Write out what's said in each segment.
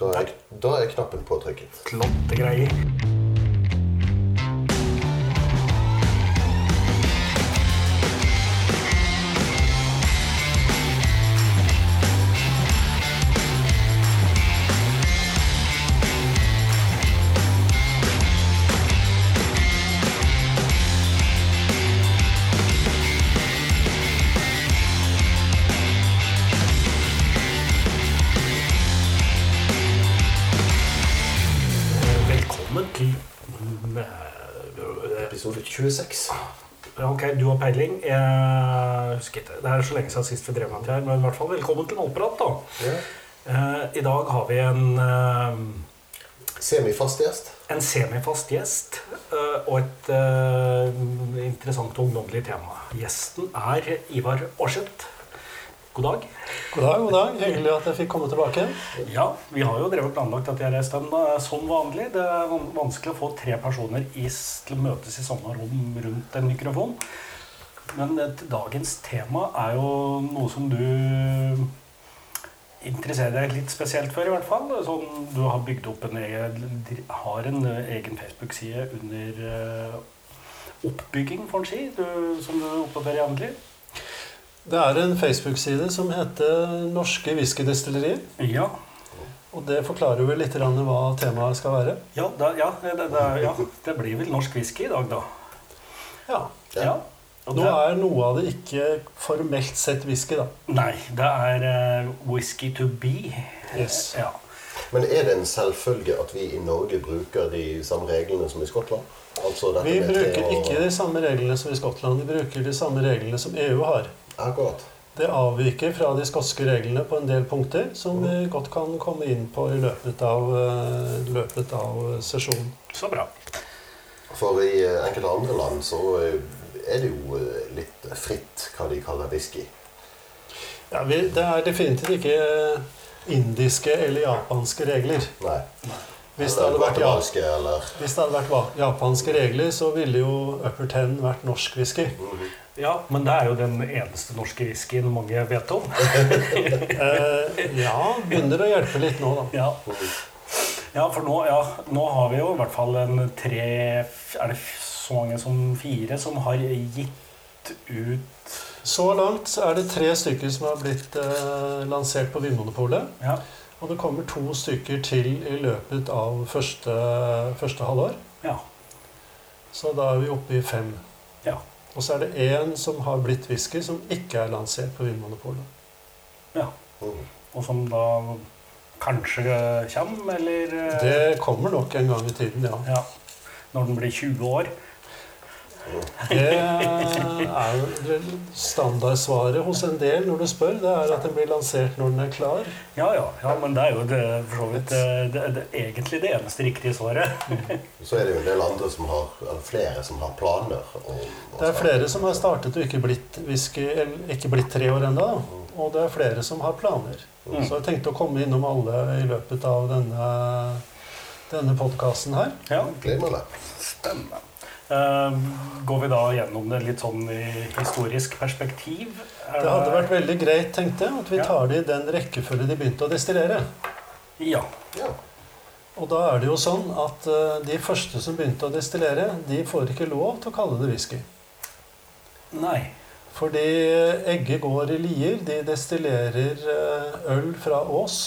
Da er, da er knappen påtrykket. Flotte. Peiling. Jeg husker ikke. Det er så lenge siden sist vi drev med dette her. Men i hvert fall velkommen til Målprat, da. Ja. Eh, I dag har vi en, eh, Semifast gjest. en semifast gjest eh, og et interessant og ungdommelig tema. Gjesten er Ivar Aarseth. God dag. God dag, god dag. Hyggelig at jeg fikk komme tilbake. Ja, vi har jo drevet planlagt at jeg reiste en eh, som vanlig. Det er vanskelig å få tre personer i, til å møtes i samme rom rundt en mikrofon. Men et, dagens tema er jo noe som du interesserer deg litt spesielt for, i hvert fall. Sånn, du har bygd opp en egen, har en eh, egen Facebook-side under uh, oppbygging, får en si, du, som du oppdaterer jevnlig. Det er en Facebook-side som heter Norske whiskydestillerier. Ja, Og det forklarer vel litt hva temaet skal være. ja, da, ja, det, det, ja, det blir vel norsk whisky i dag, da. Ja. Ja. Og Nå er noe av det ikke formelt sett whisky, da. nei, det er uh, whisky to be. Yes. Ja. Men er det en selvfølge at vi i Norge bruker de samme reglene som i Skottland? Altså dette Vi bruker og... ikke de samme reglene som i Skottland. Vi bruker de samme reglene som EU har. Akkurat. Det avviker fra de skotske reglene på en del punkter, som vi godt kan komme inn på i løpet av, eh, løpet av sesjonen. Så bra. For i eh, enkelte andre land så er det jo eh, litt fritt hva de kaller whisky. Ja, vi, det er definitivt ikke indiske eller japanske regler. Nei. Hvis det vært, ja, hvis det hadde vært japanske regler, så ville jo Upper Ten vært norsk whisky. Ja, men det er jo den eneste norske whiskyen mange vet om. Eh, ja, begynner å hjelpe litt nå, da. Ja, ja for nå, ja, nå har vi jo i hvert fall en tre Er det så mange som fire som har gitt ut Så langt er det tre stykker som har blitt eh, lansert på Vinmonopolet. Ja, Og det kommer to stykker til i løpet av første, første halvår. ja, Så da er vi oppe i fem. ja. Og så er det én som har blitt whisky, som ikke er lansert på Vinmonopolet. ja. Mhm. Og som da kanskje kommer, eller eh, Det kommer nok en gang i tiden, ja. Ja. Når den blir 20 år. Det er jo standardsvaret hos en del når du spør. Det er at den blir lansert når den er klar. Ja, ja, ja, men det er jo det, for så vidt eh, det, det, egentlig det eneste riktige svaret. Så er det jo en del andre som har, flere som har planer. om Det er flere som har startet og ikke blitt, ikke blitt tre år ennå. Og det er flere som har planer. Mm. Så jeg tenkte å komme innom alle i løpet av denne, denne podkasten her. Ja, Glimrende. spennende. Eh, går vi da gjennom det litt sånn i historisk perspektiv? Er Det hadde vært veldig greit, tenkte jeg, at vi tar det i den rekkefølge de begynte å destillere. Ja. Ja. Og da er det jo sånn at eh, de første som begynte å destillere, de får ikke lov til å kalle det whisky. Nei. Fordi Egge går i Lier de destillerer eh, øl fra Ås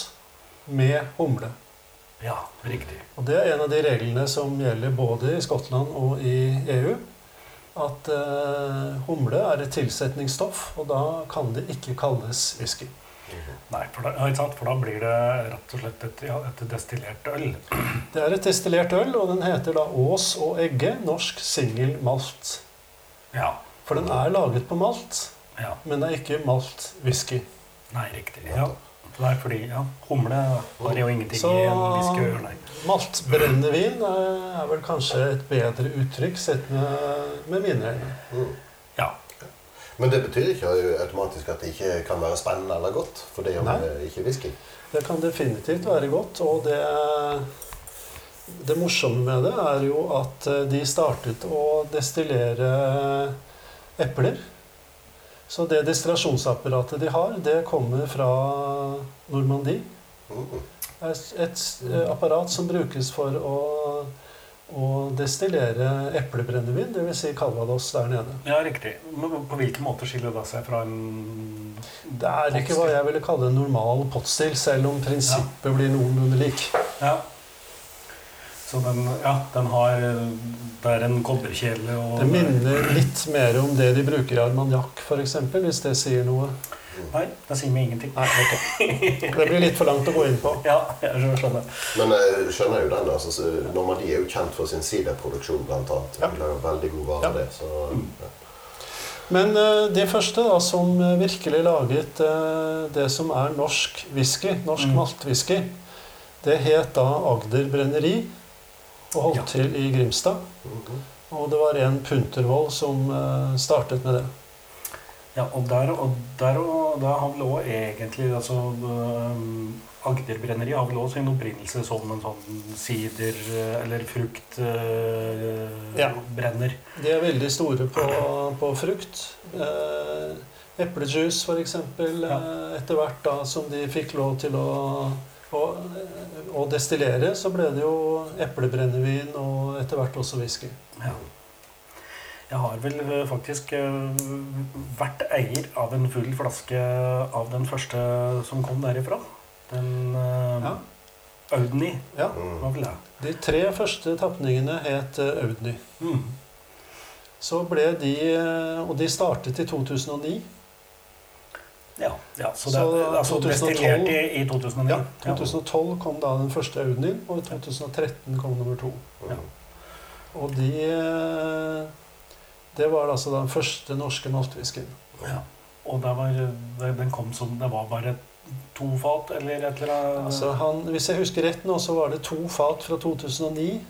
med humle. Ja, riktig. Og det er en av de reglene som gjelder både i Skottland og i EU. At eh, humle er et tilsetningsstoff, og da kan det ikke kalles whisky. Nei, for da, for da blir det rett og slett et, ja, et destillert øl. Det er et destillert øl, og den heter da Ås og Egge norsk singel malt. Ja. For den er laget på malt, ja. men det er ikke malt whisky. Nei, riktig. Ja. Nei, fordi ja, humle har jo ingenting Så i en whisky å gjøre, maltbrennevin er, er vel kanskje et bedre uttrykk sett med, med vinreglene. Mm. Ja. Men det betyr ikke automatisk at det ikke kan være spennende eller godt. For det om Nei. det ikke whisky. Det kan definitivt være godt, og det det morsomme med det er jo at eh, de startet å destillere epler. Så det destillasjonsapparatet de har, det kommer fra Normandie. Mm. er et eh, apparat som brukes for å, å destillere eplebrennevin, dvs. Si Calvados der nede. Ja, riktig. Men på hvilken måte skiller det seg fra en Det er ikke hva jeg ville kalle en normal pottstil, selv om prinsippet blir noenlunde lik. Ja. Så den, ja, den har Det er en kobberkjele og Det minner litt mer om det de bruker i armaniakk, f.eks., hvis det sier noe. Nei, det sier meg ingenting. Nei, okay. Det blir litt for langt å gå inn på. Ja, jeg skjønner. Men jeg skjønner jo den. altså, så Normandie er jo kjent for sin siderproduksjon, blant annet. Ja. De lager veldig god vare Ja. det. Så, ja. Men eh, de første da, som eh, virkelig laget eh, det som er norsk whisky, norsk Mm. maltwhisky, det het da Agder Brenneri og holdt til i Grimstad. Og det var en Puntervold som eh, startet med det. Ja, og der og, der og da har vel òg egentlig altså, um, Agder brenneri har vel også sin opprinnelse som en sånn sider- eller fruktbrenner. Ja. brenner. De er veldig store på, på frukt. Eh, Eplejuice, f.eks. Ja. Eh, etter hvert da som de fikk lov til å, å, å destillere, så ble det jo eplebrennevin og etter hvert også whisky. Ja. Jeg har vel eh, faktisk eh, vært eier av en full flaske av den første som kom derifra. Den Ja. Audny Ja. Var vel det. De tre første tapningene het eh, Audny. Mm. Så ble de eh, Og de startet i 2009. Ja, ja, så det Så altså 2012 i, i 2009. Ja, 2012 kom da den første Audnyen, og i 2013 kom nummer to. Ja. Og de eh, Det var altså den første norske maltwhiskyen. Ja. Og var, den kom som Det var bare to fat, eller et eller annet? Altså han, hvis jeg husker rett nå, så var det to fat fra 2009.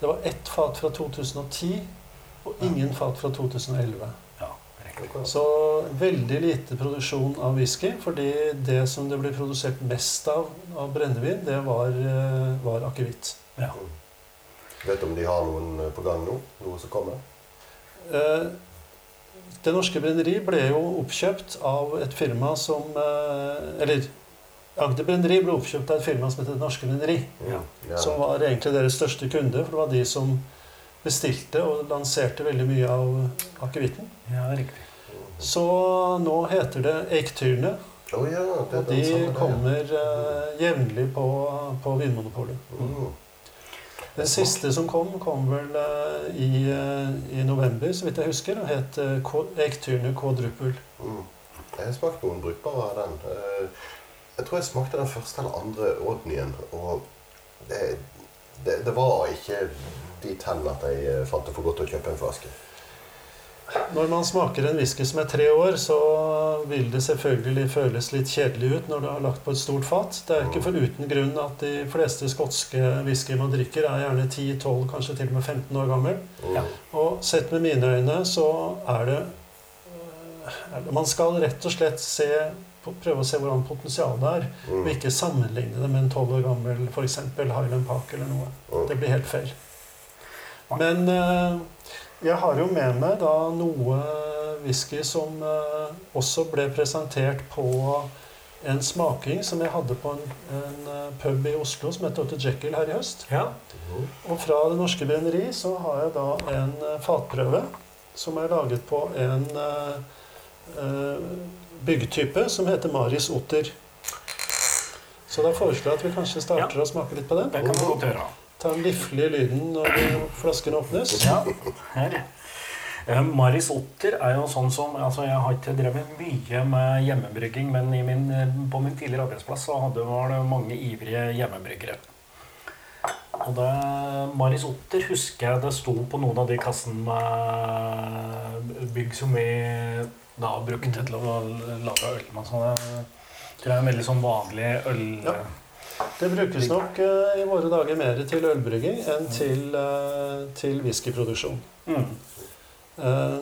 Det var ett fat fra 2010, og ingen fat fra 2011. Så veldig lite produksjon av whisky, fordi det som det ble produsert mest av av brennevin, det var, eh, var akevitt. Ja. Vet du om de har noen på gang nå? Noe som kommer? Eh, Det norske brenneri ble jo oppkjøpt av et firma som eh, Eller Agder Brenneri ble oppkjøpt av et firma som heter Det Norske Brenneri. Ja. Ja. Som var egentlig deres største kunde, for det var de som bestilte og lanserte veldig mye av akevitten. ja, riktig. Så nå heter det Eiktyrene, Oh, ja, det og de sammen, kommer eh, jevnlig på, på Vinmonopolet. Mm. Den siste som kom, kom vel eh, i, eh, i november, så vidt jeg husker, og het uh, Eiktyrene Quadruple. Mm. Jeg har smakt noen brukbare av den. Jeg tror jeg smakte den første eller andre Odnien, og det, det, det var ikke dit hen at jeg fant det for godt å kjøpe en flaske. Når man smaker en whisky som er tre år, så vil det selvfølgelig føles litt kjedelig ut når det er lagt på et stort fat. Det er ikke for uten grunn at de fleste skotske whisky man drikker, er gjerne 10-12, kanskje til og med 15 år gammel. Mm. Ja. Og sett med mine øyne så er det Man skal rett og slett se, prøve å se hvordan potensialet er, og Mm. ikke sammenligne det med en 12 år gammel f.eks. Highland Park eller noe. Mm. Det blir helt feil. Men eh, jeg har jo med meg da noe whisky som eh, også ble presentert på en smaking som jeg hadde på en, en eh, pub i Oslo som heter Dr. Jekyll her i høst. Ja. Og fra Det Norske Brenneri så har jeg da en eh, fatprøve som er laget på en eh, byggtype som heter Maris Otter. Så da foreslår jeg at vi kanskje starter å smake litt på den. Det kan vi godt gjøre. Ta den liflige lyden når flasken åpnes. Ja, her. Eh, Maris Otter er jo sånn som altså Jeg har ikke drevet mye med hjemmebrygging, men i min, eh, på min tidligere arbeidsplass så hadde, var det mange ivrige hjemmebryggere. Og det, Maris Otter husker jeg det sto på noen av de kassene med bygg som vi da brukte til å lage øl med. Så det er en veldig sånn vanlig øl... Ja. Det brukes nok eh, i våre dager mer til ølbrygging enn til, eh, til whiskyproduksjon. Mm. Eh,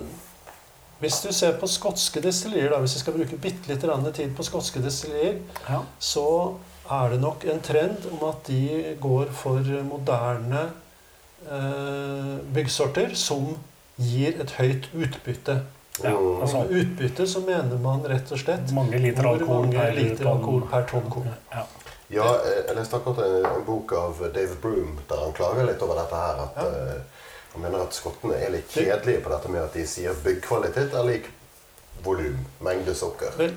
hvis du ser på skotske destillerier, da, hvis vi skal bruke bitte litt tid på skotske destillerier, Ja. så er det nok en trend om at de går for moderne eh, byggsorter som gir et høyt utbytte. Ja, Mm. altså- utbytte så mener man rett og slett Mange liter alkohol mange per liter alkohol per tonn korn. Ja. Ja, eh, jeg leste akkurat en, en bok av David Broom der han klager litt over dette her. At Ja. eh, han mener at skottene er litt kjedelige på dette med at de sier byggkvalitet er lik volum, mengde sukker. Vel,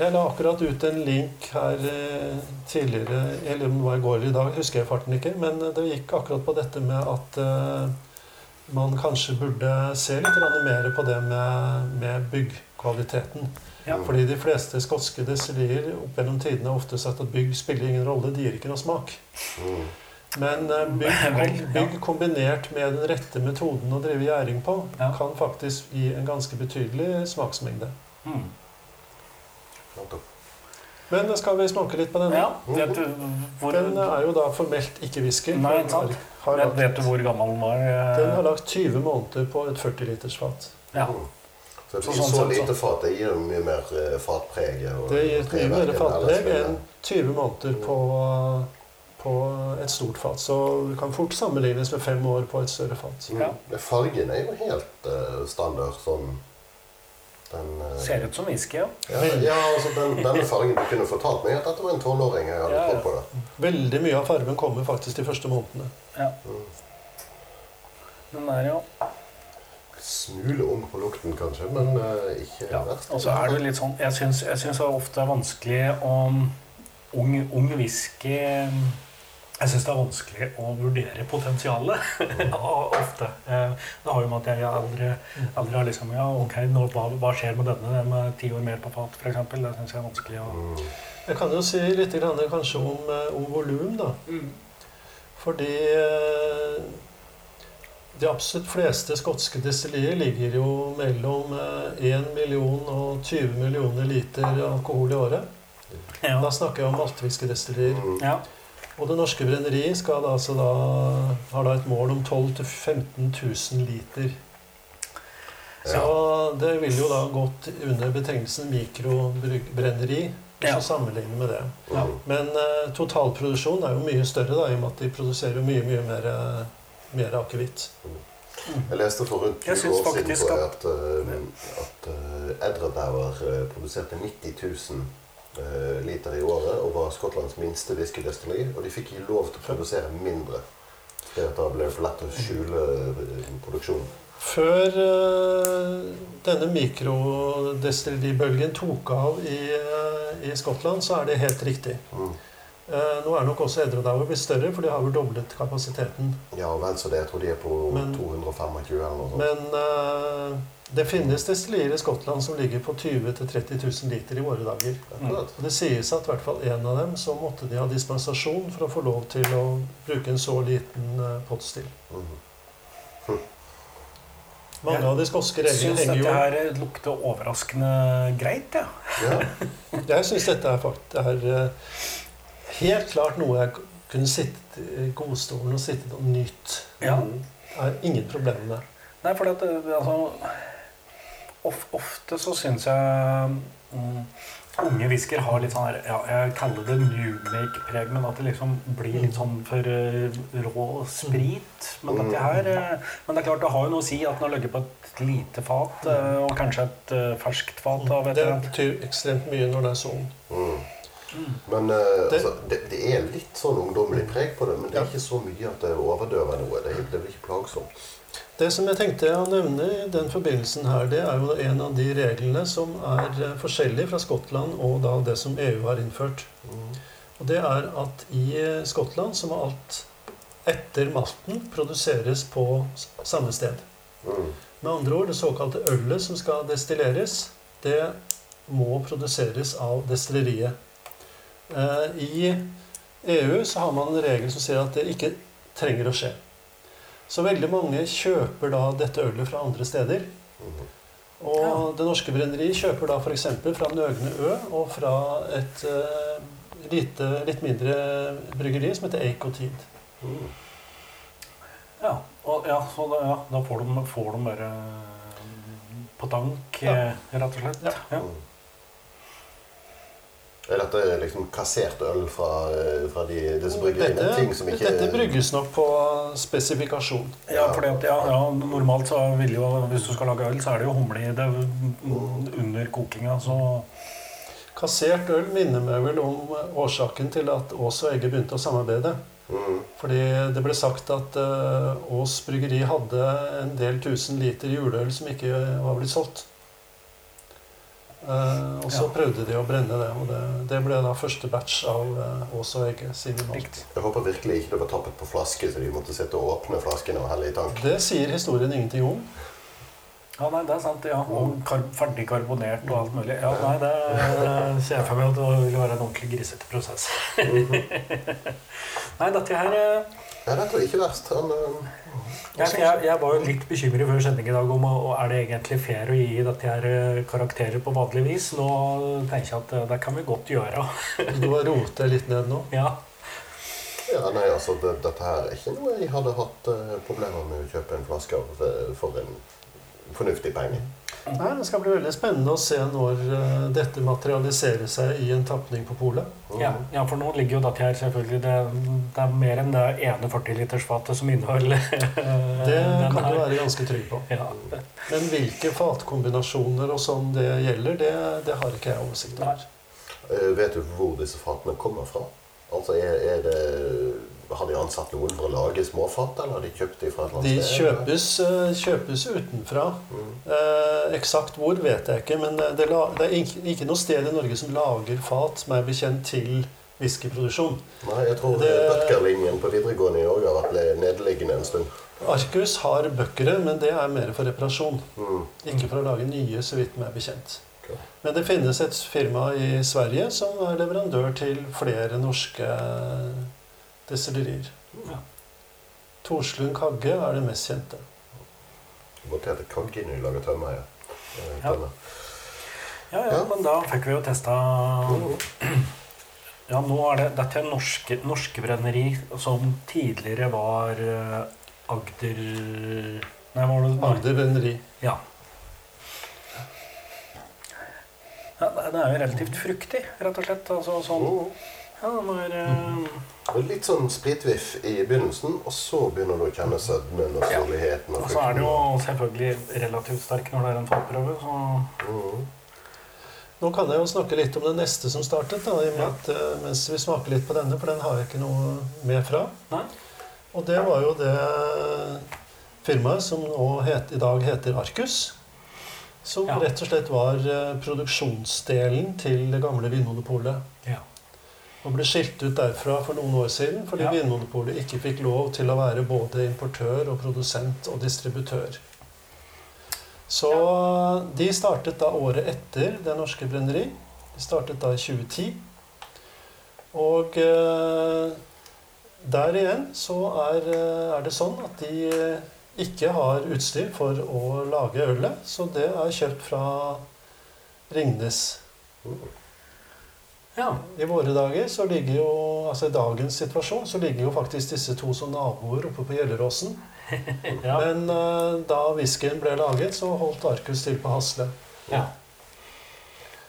jeg la akkurat ut en link her eh, tidligere, eller om det var i går eller i dag, husker jeg farten ikke, men det gikk akkurat på dette med at eh, man kanskje burde se litt mer på det med, med byggkvaliteten. Ja. Fordi de fleste skotske destillerier opp gjennom tidene har ofte sagt at bygg spiller ingen rolle, de gir ikke noe smak. Mm. Men eh, bygg, bygg kombinert med den rette metoden å drive gjæring på, Ja. kan faktisk gi en ganske betydelig smaksmengde. Mm. Men skal vi smake litt på denne? Ja, vet du hvor Den er jo da formelt ikke whisky. Nei, Den sant. Har, har vet, lagt, vet du hvor gammel den var? eh? den har lagt 20 måneder på et 40 liters fat. Ja. Mm. Så, Så så, sånn så lite fat det gir jo mye mer eh, fatpreg. Det gir mye mer fatpreg enn 20 måneder på, på et stort fat. Så det kan fort sammenlignes med fem år på et større fat. Mm. Ja. Fargen er jo helt uh, standard sånn den, eh, Ser ut som whisky, ja. ja, ja, altså den, denne fargen Du kunne fortalt meg at dette var en tolvåring. Jeg hadde Ja, ja. på det. Veldig mye av fargen kommer faktisk de første månedene. ja. Mm. Den er jo Smule ung på lukten, kanskje, men uh, ikke ja. verst. Og så er det litt sånn Jeg syns, det ofte er vanskelig om ung, ung whisky Jeg syns det er vanskelig å vurdere potensialet. ofte. Eh, Det har jo med at jeg aldri, aldri har liksom Ja, ok, nå, hva, hva skjer med denne med ti år mer på fat, f.eks.? Det syns jeg er vanskelig å Mm. Jeg kan jo si litt grann, kanskje om, eh, om volum, da. Fordi eh, de absolutt fleste skotske destillier ligger jo mellom eh, 1 million og 20 millioner liter alkohol i året. Ja. Da snakker jeg om maltwhisky-destillier. Mm. ja. Og Det Norske Brenneri skal da, altså da, har da et mål om 12 000-15 000 liter. Så det vil jo da gått under betegnelsen mikrobrenneri, hvis Ja. du sammenligner med det. Ja. Men uh, totalproduksjonen er jo mye større, da, i og med at de produserer mye mye mer, eh, mer akevitt. Jeg leste for rundt 20 år siden at, at, uh, at uh, Edredauer produserte 90 000 uh, liter i året og var Skottlands minste whiskydestilleri. Og de fikk ikke lov til å produsere mindre. Det da ble det for lett å skjule uh, produksjonen. Før eh, denne mikrodestilleribølgen tok av i, eh, i Skottland, så er det helt riktig. Mm. Eh, nå er nok også Edredauer blitt større, for de har vel doblet kapasiteten. Ja, vel så det. Jeg tror de er på Men- 225 eller noe sånt. Men eh, det finnes destillerier i Skottland som ligger på 20 000-30 000 liter i våre dager. Mm. Og Det sies at i hvert fall en av dem så måtte de ha dispensasjon for å få lov til å bruke en så liten uh, pottstil. Mm. Mange Jeg av de skotske Jeg reglene syns henger dette her lukter overraskende greit, ja. Ja. Jeg syns dette er, fakt er eh, helt klart noe jeg kunne sittet i godstolen og sittet og nytt. Ja. Det er ingen problemer med. Nei, for det- det- altså, of, Ofte så syns jeg mm, unge whisker har litt sånn her ja, Jeg kaller det newmake-preg, men at det liksom blir litt sånn for uh, rå sprit. Men dette her uh, Men det er klart det har jo noe å si at den har ligget på et lite fat, uh, og kanskje et eh, ferskt fat. Det betyr ekstremt mye når det er sånn. Mm. Men uh, Det- altså, det, det er litt sånn ungdommelig preg på det, men det er ikke så mye at det overdøver noe. Det, det blir ikke plagsomt. Det som jeg tenkte å nevne i den forbindelsen her, det er jo en av de reglene som er forskjellig forskjellige fra Skottland og da det som EU har innført. Mm. Og det er at i eh, Skottland så må alt etter malten produseres på samme sted. Mm. Med andre ord, det såkalte ølet som skal destilleres, det må produseres av destilleriet. Eh, I EU så har man en regel som sier at det ikke trenger å skje. Så veldig mange kjøper da dette ølet fra andre steder. Mm. Og Ja. Det Norske Brenneri kjøper da f.eks. fra Nøgne Ø og fra et uh, lite, litt mindre bryggeri som heter Ake og Tid. Mm. Ja, og, ja, så da, ja, da får de, får de bare mm, på tank, Ja. eh, rett og slett. Ja. Er dette liksom kassert øl fra, eh, fra de, disse bryggeriene? Dette, Ting som ikke dette brygges nok på spesifikasjon. Ja, fordi at, ja, ja, normalt så vil jo, hvis du skal lage øl, så er det jo humle i det under kokinga, så Kassert øl minner meg vel om årsaken til at Ås og Egge begynte å samarbeide. Mm. Fordi det ble sagt at eh, Ås bryggeri hadde en del tusen liter juleøl som ikke var blitt solgt. Eh, og så Ja. prøvde de å brenne det, og det, det ble da første batch av uh, Ås og Egge Jeg håper virkelig ikke det var tappet på flaske, så de måtte sitte og åpne flaskene og helle i tank. Det sier historien ingenting om. Ja, nei, det er sant. ja. Og kar ferdig karbonert og alt mulig. Ja, nei, det eh, ser jeg for meg at det vil være en ordentlig grisete prosess. nei, dette her eh, Ja, det ikke verst. Han, eh, jeg, jeg, jeg var jo litt bekymret før sending i dag om og er det egentlig fair å gi dette her eh, karakterer på vanlig vis. Nå tenker jeg at eh, det kan vi godt gjøre. Du har rotet litt ned nå. Ja. ja, nei, altså, det, dette her er ikke noe jeg hadde hatt uh, problemer med å kjøpe en flaske av for en fornuftig penge. Nei, Det skal bli veldig spennende å se når uh, dette materialiserer seg i en tapning på polet. Mm. Ja, ja, for nå ligger jo dette her selvfølgelig Det, det er mer enn det ene 40-litersfatet som inneholder eh, Det kan du være ganske trygg på. Ja. Men hvilke fatkombinasjoner og sånn det gjelder, det, det har ikke jeg oversikt over. Eh, Vet du hvor disse fatene kommer fra? Altså, er, er det, Har de ansatt noen for å lage småfat, eller har de kjøpt dem fra et eller annet sted? kjøpes, eh, kjøpes utenfra. Mm. Eh, eksakt hvor vet jeg ikke, men det, la, det er ikke, ikke noe sted i Norge som lager fat som er bekjent til whiskyproduksjon. Nei, jeg tror bøtkerlinjen på videregående i Norge har vært nedliggende en stund. Arcus har bøkere, men det er mer for reparasjon. Mm. Ikke for å lage nye, så vidt meg bekjent. Men det finnes et firma i Sverige som er leverandør til flere norske destillerier. Ja. Torslund Kagge er det mest kjente. Måtte hete Kagge når de lager tømmer. Ja. Ja. Ja, men da fikk vi jo testa. Ja, nå er det Dette er norske, norske brenneri som tidligere var eh, Agder Nei, var det. Agder Brenneri. Ja. ja. det- Det er jo relativt fruktig, rett og slett. Altså, sånn, ja, den er, eh, Litt sånn spritviff i begynnelsen, og så begynner du å kjenne sødmen og Ja. Og, Og så er det jo selvfølgelig relativt sterk når det er en fatprøve. Så Mm. Nå kan jeg jo snakke litt om det neste som startet, da, i og med at, eh, mens vi smaker litt på denne, for den har jeg ikke noe med fra. Nei. Og det var jo det firmaet som nå het, i dag heter Arcus. Som Ja. rett og slett var eh, produksjonsdelen til det gamle Vinmonopolet. ja. Og ble skilt ut derfra for noen år siden fordi Ja. Vinmonopolet ikke fikk lov til å være både importør og produsent og distributør. Så de startet da året etter Det Norske Brenneri. De startet da i 2010. Og eh, der igjen så er, eh, er det sånn at de ikke har utstyr for å lage ølet, så det er kjøpt fra Ringnes. Ja. I våre dager så ligger jo, altså i dagens situasjon, så ligger jo faktisk disse to som naboer oppe på Gjelleråsen. ja. Men uh, da whiskyen ble laget, så holdt Arcus til på Hasle. ja.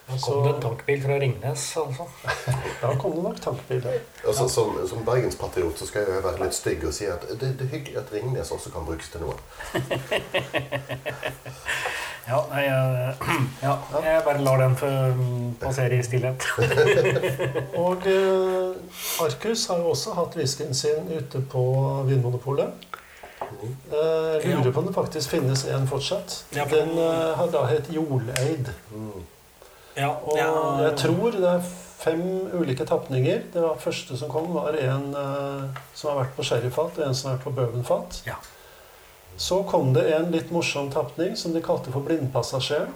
Da kom Så- det en tankbil fra Ringnes, altså. Da kom det nok tankbiler. Altså, som, som bergenspatriot så skal jeg være litt stygg og si at det, det er hyggelig at Ringnes også kan brukes til noe. Ja, nei, jeg, ja, jeg bare lar den få passere i stillhet. Og eh, Arcus har jo også hatt whiskyen sin ute på Vinmonopolet. Mm. Eh, lurer på om det faktisk finnes en fortsatt. Den eh, har da hett Joleid. Mm. Ja, Og jeg tror det er fem ulike tapninger. Det var første som kom, var en eh, som har vært på sherryfat, og en som har vært på bourbonfat. Ja. Så kom det en litt morsom tapning som de kalte for Blindpassasjeren.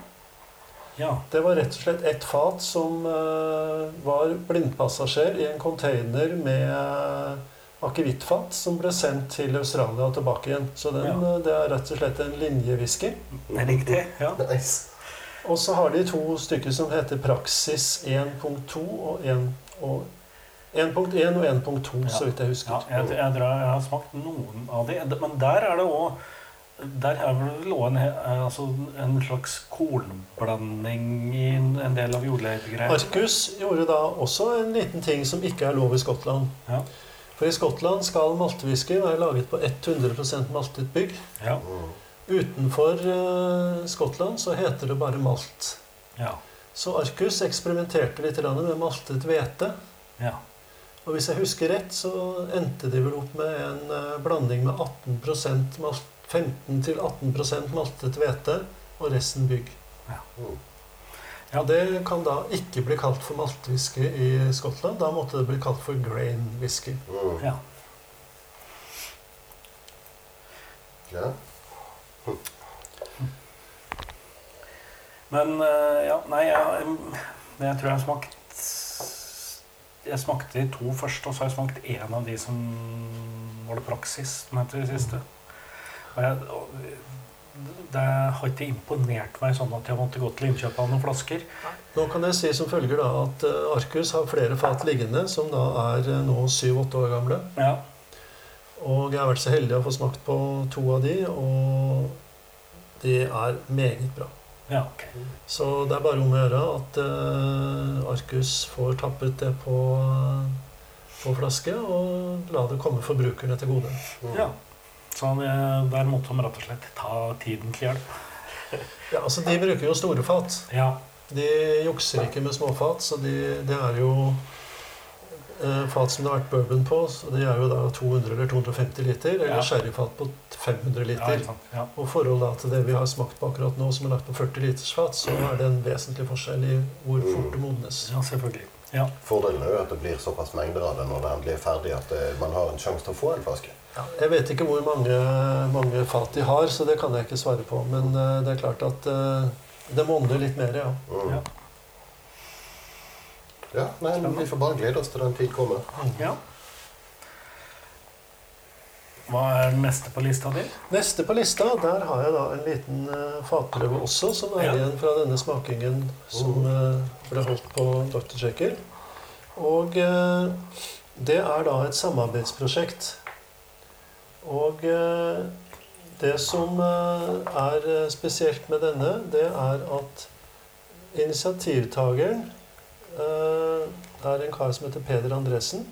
ja. Det var rett og slett ett fat som eh, var blindpassasjer i en container med akevittfat som ble sendt til Australia og tilbake igjen. Så den, Ja. eh, det er rett og slett en linjewhisky. Det riktig. Ja. Nice. Og så har de to stykker som heter Praksis 1.2 og 1 og 1.1 og 1.2, Ja. så vidt jeg husker. Ja, jeg, jeg, drar, jeg har smakt noen av de, men der er det òg Der er også en, altså en slags kornblanding i en del av jordleirgreier. Arcus gjorde da også en liten ting som ikke er lov i Skottland. Ja. For i Skottland skal maltwhisky være laget på 100 maltet bygg. Ja. Utenfor uh, Skottland så heter det bare malt. ja. Så Arcus eksperimenterte litt med maltet hvete. Ja. Og hvis jeg husker rett, så endte de vel opp med en eh, blanding med 15-18% maltet hvete og resten bygg. Ja. Ja. Det kan da ikke bli kalt for maltwhisky i Skottland. Da måtte det bli kalt for grain whisky. Mm. ja. Ja. Men eh, ja, nei, jeg, jeg tror jeg har smakt Jeg smakte de to første, og så har jeg smakt én av de som var det praksis som heter de siste. Og jeg, og det har ikke imponert meg sånn at jeg måtte gå til innkjøp av noen flasker. Nå kan jeg si som følger da at eh, Arcus har flere fat liggende, som da er eh, nå 7-8 år gamle. Ja, Og jeg har vært så heldig å få smakt på to av de, og de er meget bra. Ja. Så det er bare om å gjøre at uh, Arcus får tappet det på, på flaske, og la det komme forbrukerne til gode. Mm. Ja. Så der måtte de rett og slett ta tiden til hjelp. Ja, altså De bruker jo store fat. Ja, De jukser ikke med småfat, så de, det er jo eh, fat som det har vært bourbon på. Så de er jo da 200 eller 250 liter, eller Ja. sherryfat på 500 liter. Ja. Ja. Og forhold da til det vi har smakt på akkurat nå, som er lagt på 40 liters fat, så er det en vesentlig forskjell i hvor fort det modnes. ja, selvfølgelig. Ja. Fordelen er jo at det blir såpass mengder av det når det endelig er ferdig, at eh, man har en sjanse til å få en flaske. Ja, jeg vet ikke hvor mange, mange fat de har, så det kan jeg ikke svare på. Men eh, det er klart at eh, det monner litt mer, ja. Mm. Ja. Nei, men Vi får bare glede oss til den tid kommer. ja. Hva er neste på lista di? Neste på lista, der har jeg da en liten uh, fatprøve også, som er Ja. igjen fra denne smakingen som uh, ble holdt på Dr. Checker. Og uh, det er da et samarbeidsprosjekt. Og det som er spesielt med denne, det er at initiativtakeren eh, er en kar som heter Peder Andresen.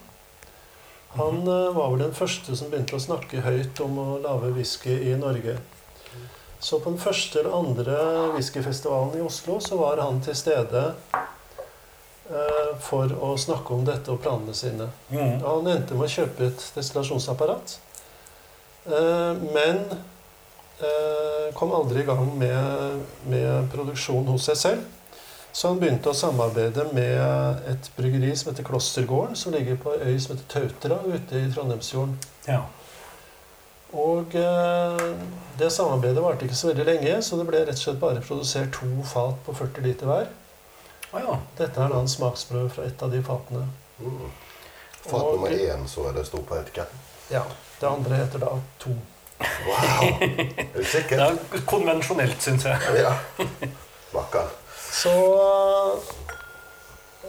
Han eh, var vel den første som begynte å snakke høyt om å lage whisky i Norge. Så på den første eller andre whiskyfestivalen i Oslo så var han til stede eh, for å snakke om dette og planene sine. Mm. Han endte med å kjøpe et destillasjonsapparat, men kom aldri i gang med, med produksjon hos seg selv. Så han begynte å samarbeide med et bryggeri som heter Klostergården, som ligger på ei øy som heter Tautra ute i Trondheimsfjorden. Ja. Og eh, det samarbeidet varte ikke så veldig lenge, så det ble rett og slett bare produsert to fat på 40 liter hver. Ah, ja. Dette er da en smaksprøve fra et av de fatene. Mm. Fat Og- nummer én, så er det stort på etiketten. Ja, Det andre heter da to. Wow! Er du Det er konvensjonelt, syns jeg. Ja. Vakker. Så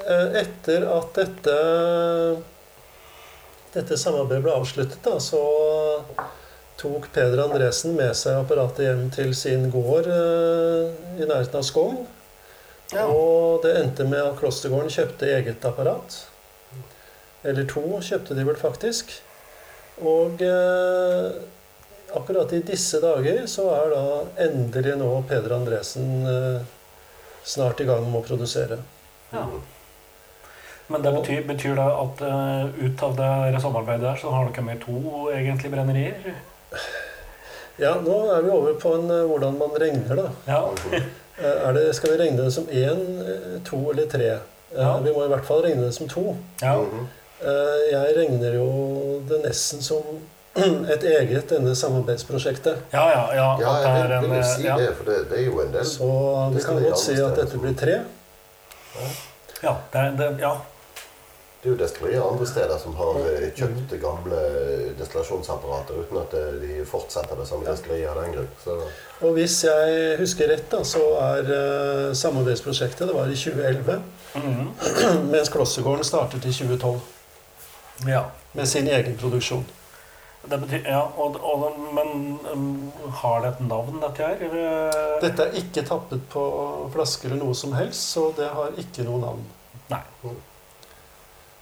eh, etter at dette dette samarbeidet ble avsluttet, da, så tok Peder Andresen med seg apparatet hjem til sin gård eh, i nærheten av Skogn. Ja. Og det endte med at Klostergården kjøpte eget apparat. Eller to kjøpte de vel faktisk. Og eh, akkurat i disse dager så er da endelig nå Peder Andresen eh, snart i gang med å produsere. Ja. Men det betyr, betyr det at uh, ut av det samarbeidet der, så har dere med to egentlig brennerier? Ja, nå er vi over på en, uh, hvordan man regner, da. Ja. Eh, Er det, skal vi regne det som én, to eller tre? Ja. Vi må i hvert fall regne det som to. ja. Mhm. Eh, Jeg regner jo det nesten som et eget denne samarbeidsprosjektet. Ja, ja, ja. Ja, det jeg vil, en, vil si ja. det, for det, det er jo en del. Så vi kan godt si at dette blir tre. Ja, det, det, ja. Det er jo destillerier andre steder som har eh, kjøpt gamle destillasjonsapparater uten at eh, de fortsetter det som destillerier av den grunn. Så Og hvis jeg husker rett, da, så er uh, samarbeidsprosjektet det var i 2011. Mhm. Mens Klostergården startet i 2012 ja. med sin egen produksjon. Det betyr, ja og, og, men um, har det et navn, dette her? Dette er ikke tappet på flasker eller noe som helst, så det har ikke noe navn. Nei.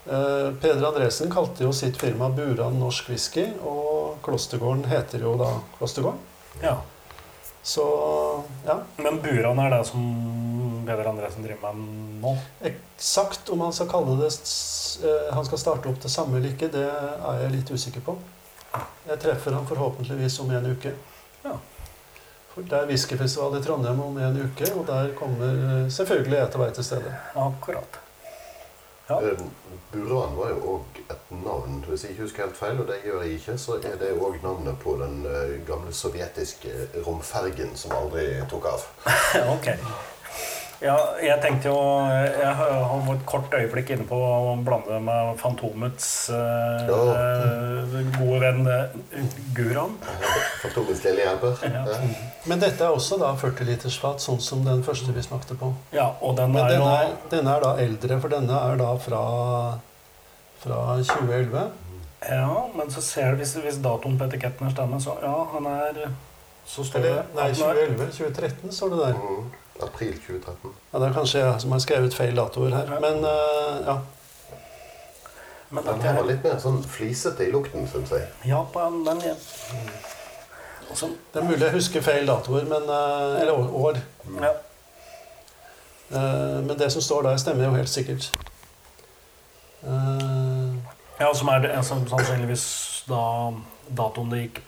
Eh, Peder Andresen kalte jo sitt firma Buran Norsk Whisky, og Klostergården heter jo da Klostergården. Ja. Så ja. Men Buran er det som Peder Andresen driver med nå. Eksakt om han skal kalle det eh, Han skal starte opp det samme eller ikke, det er jeg litt usikker på. Jeg treffer ham forhåpentligvis om en uke. Ja. For Det er whiskyfestival i Trondheim om en uke, og der kommer eh, selvfølgelig jeg til vei til stedet. Akkurat. Ja. Eh, Buran var jo òg et navn, hvis jeg ikke husker helt feil, og det gjør jeg ikke, så er det òg navnet på den eh, gamle sovjetiske romfergen som aldri tok av. ok. Ja, jeg tenkte jo Jeg har et kort øyeblikk inne på å blande med Fantomets eh, gode venn eh, Guran. Fantomets lille hjelper. Ja. Ja. Men dette er også da 40 liters fat, sånn som den første vi smakte på. Ja, og den er jo denne er, denne er da eldre, for denne er da fra, fra 2011. Ja, men så ser du hvis, hvis datoen på etiketten er stemmer, så ja, han er Så står det det nei, at han er- 2011. 2013 står det der. Mm. April 2013. Ja, Det er kanskje jeg som har skrevet feil datoer her. Men uh, ja. Men Den her var litt mer sånn flisete i lukten, syns jeg. Ja, på en, den ja. Også, Det er mulig jeg husker feil datoer, men, uh, eller år. Mm. ja. Uh, Men det som står der, stemmer jo helt sikkert. Eh, ja, som er det, som sannsynligvis da datoen det gikk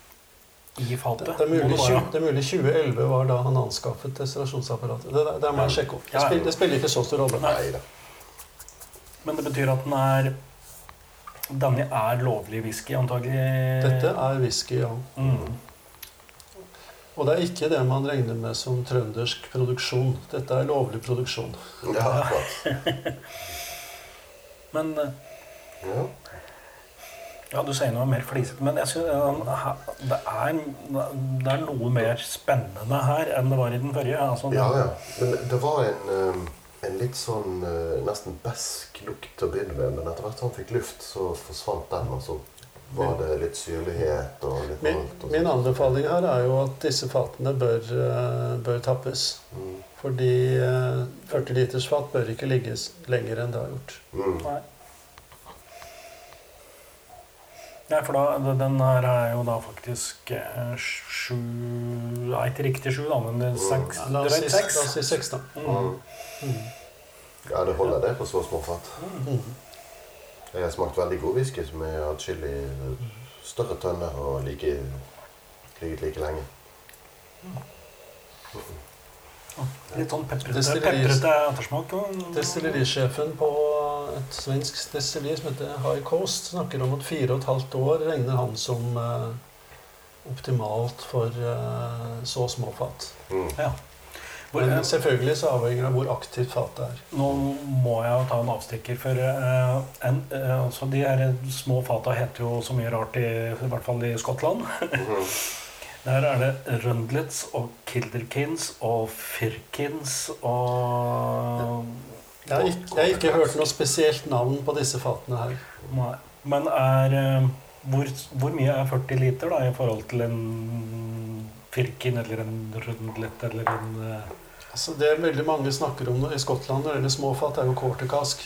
i fatet. Det, det, er det er mulig 2011 var da han anskaffet destillasjonsapparatet. Det, det må jeg sjekke opp. Det, spiller, det spiller ikke så stor rolle. Nei. Nei. Men det betyr at den er Denne er lovlig whisky, antagelig. Dette er whisky, ja. mm. Og det er ikke det man regner med som trøndersk produksjon. Dette er lovlig produksjon. Ja, akkurat. Men eh, Ja. Ja, du sier noe mer flisete, men jeg synes, eh, det, er, det er noe mer spennende her enn det var i den forrige. Altså, ja, ja. Men det var en, um, en litt sånn uh, nesten besk lukt til å begynne med, men etter hvert som han fikk luft, så forsvant den, og så var det litt syrlighet og litt Min, malt. og min anbefaling her er jo at disse fatene bør, eh, bør tappes. Mm. Fordi eh, 40 liters fat bør ikke ligge lenger enn det har gjort. Mm. Nei, for da, den her er jo da faktisk eh, sju Nei, ikke riktig sju, da, men det er seks, La oss si, la seks. oss si seks, da. Mm. Mm. Ja, det holder det på så små fat. Mm. Jeg har smakt veldig god whisky som er atskillig større tønner og like, ligget like lenge. Litt sånn peprete, peprete ettersmak. Destillerisjefen på et svensk destilleri som heter High Coast, snakker om at fire og et halvt år regner han som eh, optimalt for eh, så små fat. Mm. Ja. Hvor, Men selvfølgelig så avhenger det av hvor aktivt fatet er. Nå må jeg ta en avstikker, for eh, en, eh, altså de her små fata heter jo så mye rart, i, i hvert fall i Skottland. Der er det Rundlitz og Kilderkins og Firkins og Jeg har ikke, jeg har ikke hørt noe spesielt navn på disse fatene her. Nei. Men er eh, hvor, hvor mye er 40 liter da, i forhold til en Firkin eller en Rundlet eller en eh, Altså Det veldig mange snakker om i Skottland når det gjelder småfat, er jo quarter cask.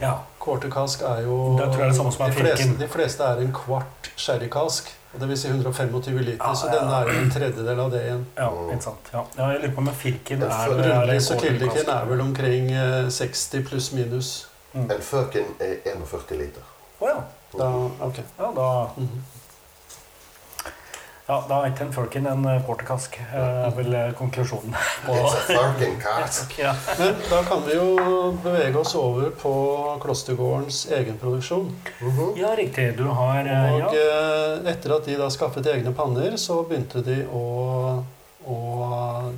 Ja. Quarter cask er jo Det tror jeg er det samme som er de fleste, Firkin. de fleste er en kvart sherrycask. Og Det vil si 125 liter, Ja, så ja. denne er jo en tredjedel av det igjen. ja, ikke sant. Ja. ja, jeg lurer på om Firken er Rundlis og Kildekin er vel omkring eh, 60 pluss minus. Mm. En Firken er 41 liter. Å ja. Da, ok. Ja, da, Mhm. Ja, da er ikke en Firkin en eh, quarter cask, eh, er vel eh, konklusjonen. Ja. Men da kan vi jo bevege oss over på Klostergårdens egenproduksjon. Mhm. ja, riktig. Du har eh, Og ja. eh, etter at de da skaffet egne panner, så begynte de å, å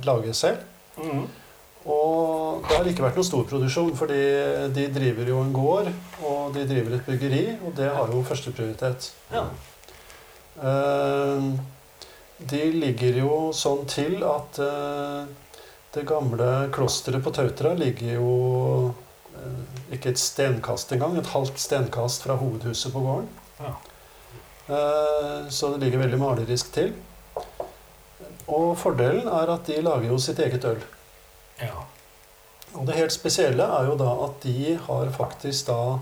lage selv. Mhm. Og det har ikke vært noen stor produksjon, fordi de driver jo en gård, og de driver et byggeri, og det har jo førsteprioritet. ja. Eh, De ligger jo sånn til at eh, det gamle klosteret på Tautra ligger jo eh, ikke et stenkast engang, et halvt stenkast fra hovedhuset på gården. Ja. Eh, Så det ligger veldig malerisk til. Og fordelen er at de lager jo sitt eget øl. ja. Og det helt spesielle er jo da at de har faktisk da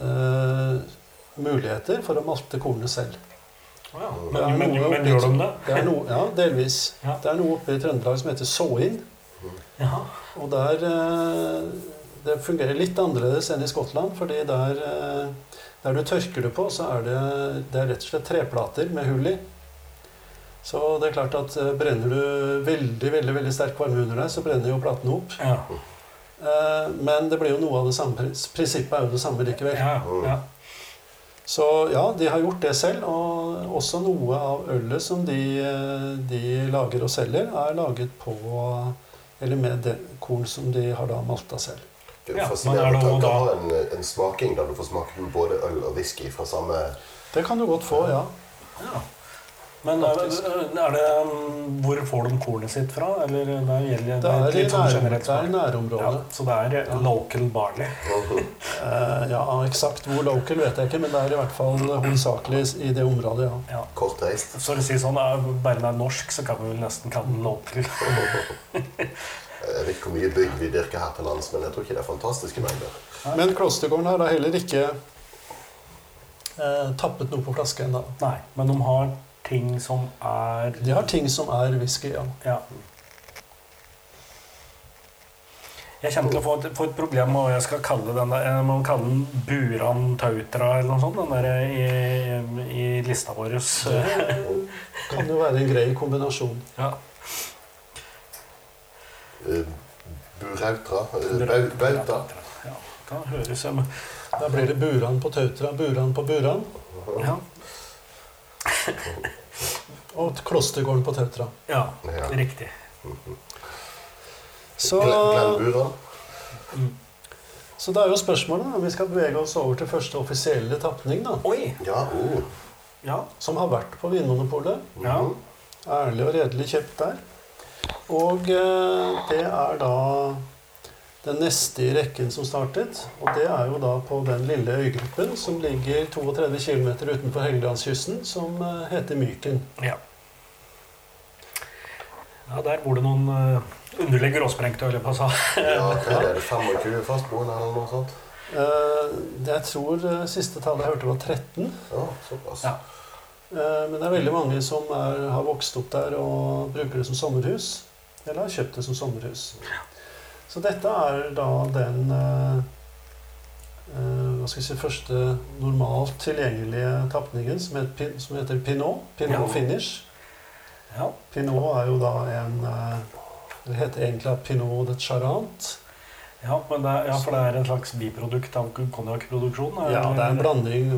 eh, muligheter for å malte kornet selv. Ja. Er Men, men, men gjør de det? Det er noe, ja, delvis. Ja. Det er noe oppe i Trøndelag som heter såing. Ja. Og der eh, Det fungerer litt annerledes enn i Skottland, fordi der, eh, der du tørker det på, så er det, det er rett og slett treplater med hull i. Så det er klart at eh, brenner du veldig veldig, veldig sterk varme under deg, så brenner jo platene opp. Ja. Eh, Men det blir jo noe av det samme. Prinsippet er jo det samme likevel. Ja, ja. Så ja, de har gjort det selv. Og også noe av ølet som de, de lager og selger, er laget på Eller med det korn som de har da malta selv. Det er jo er fascinerende det å noe ha en, en smaking der du får smake på både øl og whisky fra samme Det kan du godt få, ja. ja. Men er er det um, Hvor får de kornet sitt fra? Eller det gjelder Det er i litt sånn nær, generelt det er i nærområdet. Ja, så det er ja. local barley. Eh, ja, eksakt hvor local vet jeg ikke, men det er i hvert fall hovedsakelig i det området, ja. Ja. kortreist. Så å si sånn, er- bare det er norsk, så kan vi vel nesten kalle den local. Jeg vet ikke hvor mye bygg vi dyrker her til lands, men jeg tror ikke det er fantastiske mengder. Men Klostergården har da heller ikke eh, tappet noe på flaske ennå. Nei, men de har ting som er De har ting som er whisky, ja. Ja. Jeg kommer til å få et, få et problem med hva jeg skal kalle den der, jeg må kalle den Buran Tautra eller noe sånt, den der i, i lista vår. Det kan jo være en grei kombinasjon. Ja. Uh, Burautra. Uh, bau- bauta. Ja, da høres jeg Da blir det Buran på Tautra, Buran på Buran ja. Og Klostergården på Tautra. ja, Ja. riktig. Så, Buran. så det er jo spørsmålet om vi skal bevege oss over til første offisielle tapning, da. Oi! Ja, oh. Ja. Som har vært på Vinmonopolet. ja. Ærlig og redelig kjøpt der. Og eh, det er da den neste i rekken som startet. Og det er jo da på den lille øygruppen som ligger 32 km utenfor Helgelandskysten, som eh, heter Myken. ja. Ja, der bor det noen uh, underlige gråsprengte, holder jeg på å si. Ja, hva er det? 25 fastboende eller noe sånt? Eh, Jeg tror eh, siste tallet jeg hørte var 13. Ja, såpass. Ja. Eh, Men det er veldig mange som er, har vokst opp der og bruker det som sommerhus. Eller har kjøpt det som sommerhus. Så dette er da den eh, eh, hva skal jeg si, første normalt tilgjengelige tapningen som som heter Pinot. Pinot Ja. Finish. Ja. Pinot er jo da en eh, Det heter egentlig Pinot de Charente. Ja, men det, er- ja, for det er en slags biprodukt av konjakkproduksjonen? Ja, det er en blanding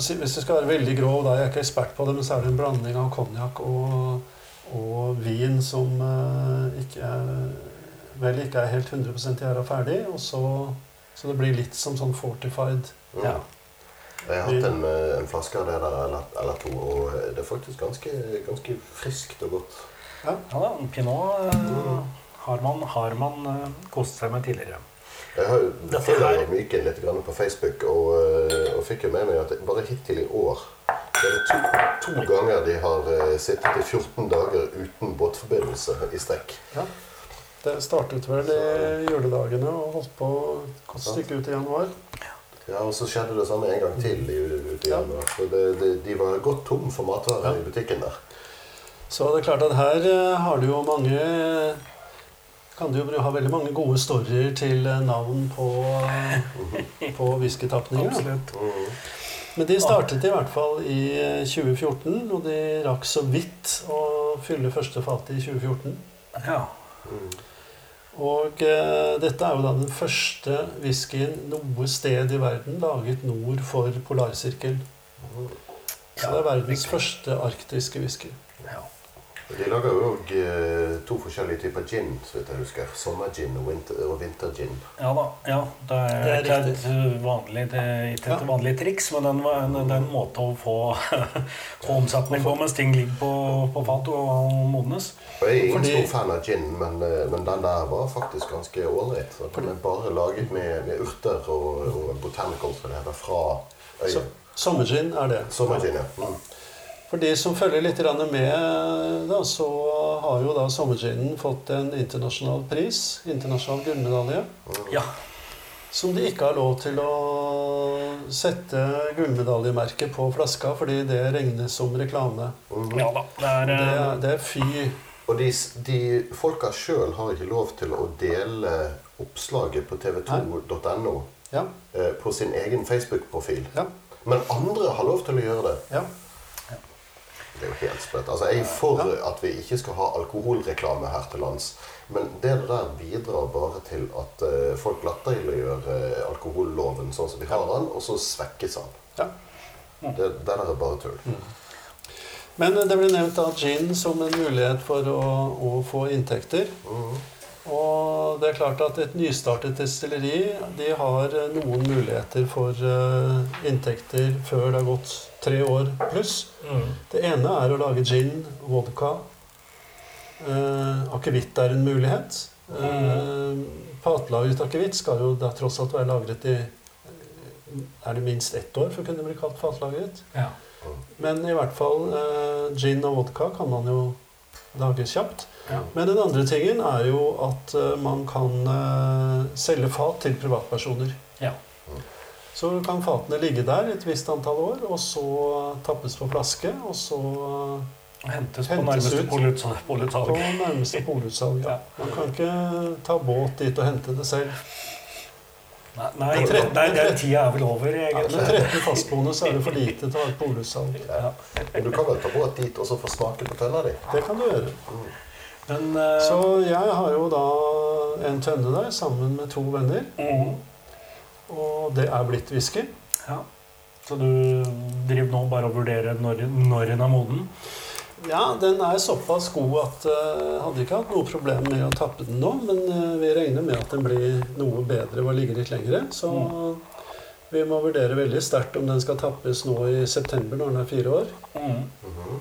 si, Hvis det skal være veldig grov, da er jeg ikke ekspert på det, men så er det en blanding av konjakk og, og vin som ikke er, vel ikke er helt 100 gjæra ferdig. Og så, så det blir litt som sånn fortified. Mm. Ja. Jeg har hatt en, en flaske av det der eller, eller to, og det er faktisk ganske, ganske friskt og godt. Ja da, pinot eh, har man, har man eh, kost seg med tidligere. Jeg har følger Myken litt grann på Facebook, og, eh, og fikk jo med meg at bare hittil i år det er to, to ganger de har sittet i 14 dager uten båtforbindelse i strekk. Det startet vel i juledagene og holdt på et godt stykke ut i januar. Ja, Og så skjedde det samme en gang til i, ute i januar. Så det, det, de var godt tom for matvarer Ja. i butikken der. Så det er klart at her eh, har du jo mange kan du jo ha veldig mange gode storyer til eh, navn på, eh, på whiskytapninger. Absolutt. Mm. Men de startet i hvert fall i eh, 2014, og de rakk så vidt å fylle første fatet i 2014. Ja. Mm. Og eh, dette er jo da den første whiskyen noe sted i verden laget nord for polarsirkel. Så det er verdens første arktiske whisky. Ja. De lager jo òg to forskjellige typer gin, så vidt jeg husker. Sommergin og, winter, og vintergin. ja da. Ja, det er, Det er ikke et eh, vanlig, det er ikke et Ja. vanlig triks, men det er en, en måte å få, få omsetning på mens ting ligger på, på fat og modnes. Og Jeg er ingen Fordi- stor fan av gin, men, eh, men den der var faktisk ganske ålreit. Så Den er bare laget med, med urter og, og botanicals som det heter, fra Så, øya. Sommergin er det. Sommergin, ja. Mm. For de som følger litt med, da, så har jo da sommerginen fått en internasjonal pris, internasjonal gullmedalje, Ja. som de ikke har lov til å sette gullmedaljemerket på flaska, fordi det regnes som reklame. Mhm. ja da. Det er, Det eh, er, det er fy Og de, de folka sjøl har ikke lov til å dele oppslaget på tv2.no Ja. eh, på sin egen Facebook-profil. Ja. Men andre har lov til å gjøre det. ja. Det er jo helt sprøtt. Altså, jeg er for at vi ikke skal ha alkoholreklame her til lands. Men det der bidrar bare til at uh, folk latterliggjør uh, alkoholloven sånn som vi har den, og så svekkes den. ja. Det, det der er bare tull. Men det ble nevnt av gin som en mulighet for å, å få inntekter. Mhm. Og det er klart at et nystartet destilleri de har eh, noen muligheter for eh, inntekter før det har gått tre år pluss. Mm. Det ene er å lage gin, vodka. Uh, akevitt er en mulighet. Uh, Patlagret akevitt skal jo da tross alt være lagret i Er det minst ett år for å kunne bli kalt fatlagret? Ja. Men i hvert fall eh, gin og vodka kan man jo lage kjapt. Ja. Men den andre tingen er jo at eh, man kan eh, selge fat til privatpersoner. Ja. Så kan fatene ligge der et visst antall år, og så tappes på flaske, og så Hentes på Hentes nærmeste ut. polutsalg. på nærmeste polutsalg. Ja. Man kan ikke ta båt dit og hente det selv. Nei, nei, Men tretten- nei, den tida er vel over, egentlig. Ja, 13 fastboende så er det for lite til å ha et polutsalg. Ja. Men du kan vel ta båt dit og så få smake på tønna di? Det kan du gjøre. Men uh, Så jeg har jo da en tønne der sammen med to venner. mm, Og det er blitt whisky. ja. Så du driver nå bare og vurderer når, når den er moden? Ja, den er såpass god at jeg hadde ikke hatt noe problem med å tappe den nå. Men eh, vi regner med at den blir noe bedre ved å ligge litt lengre. Så vi må vurdere veldig sterkt om den skal tappes nå i september når den er fire år. Mm. Mhm.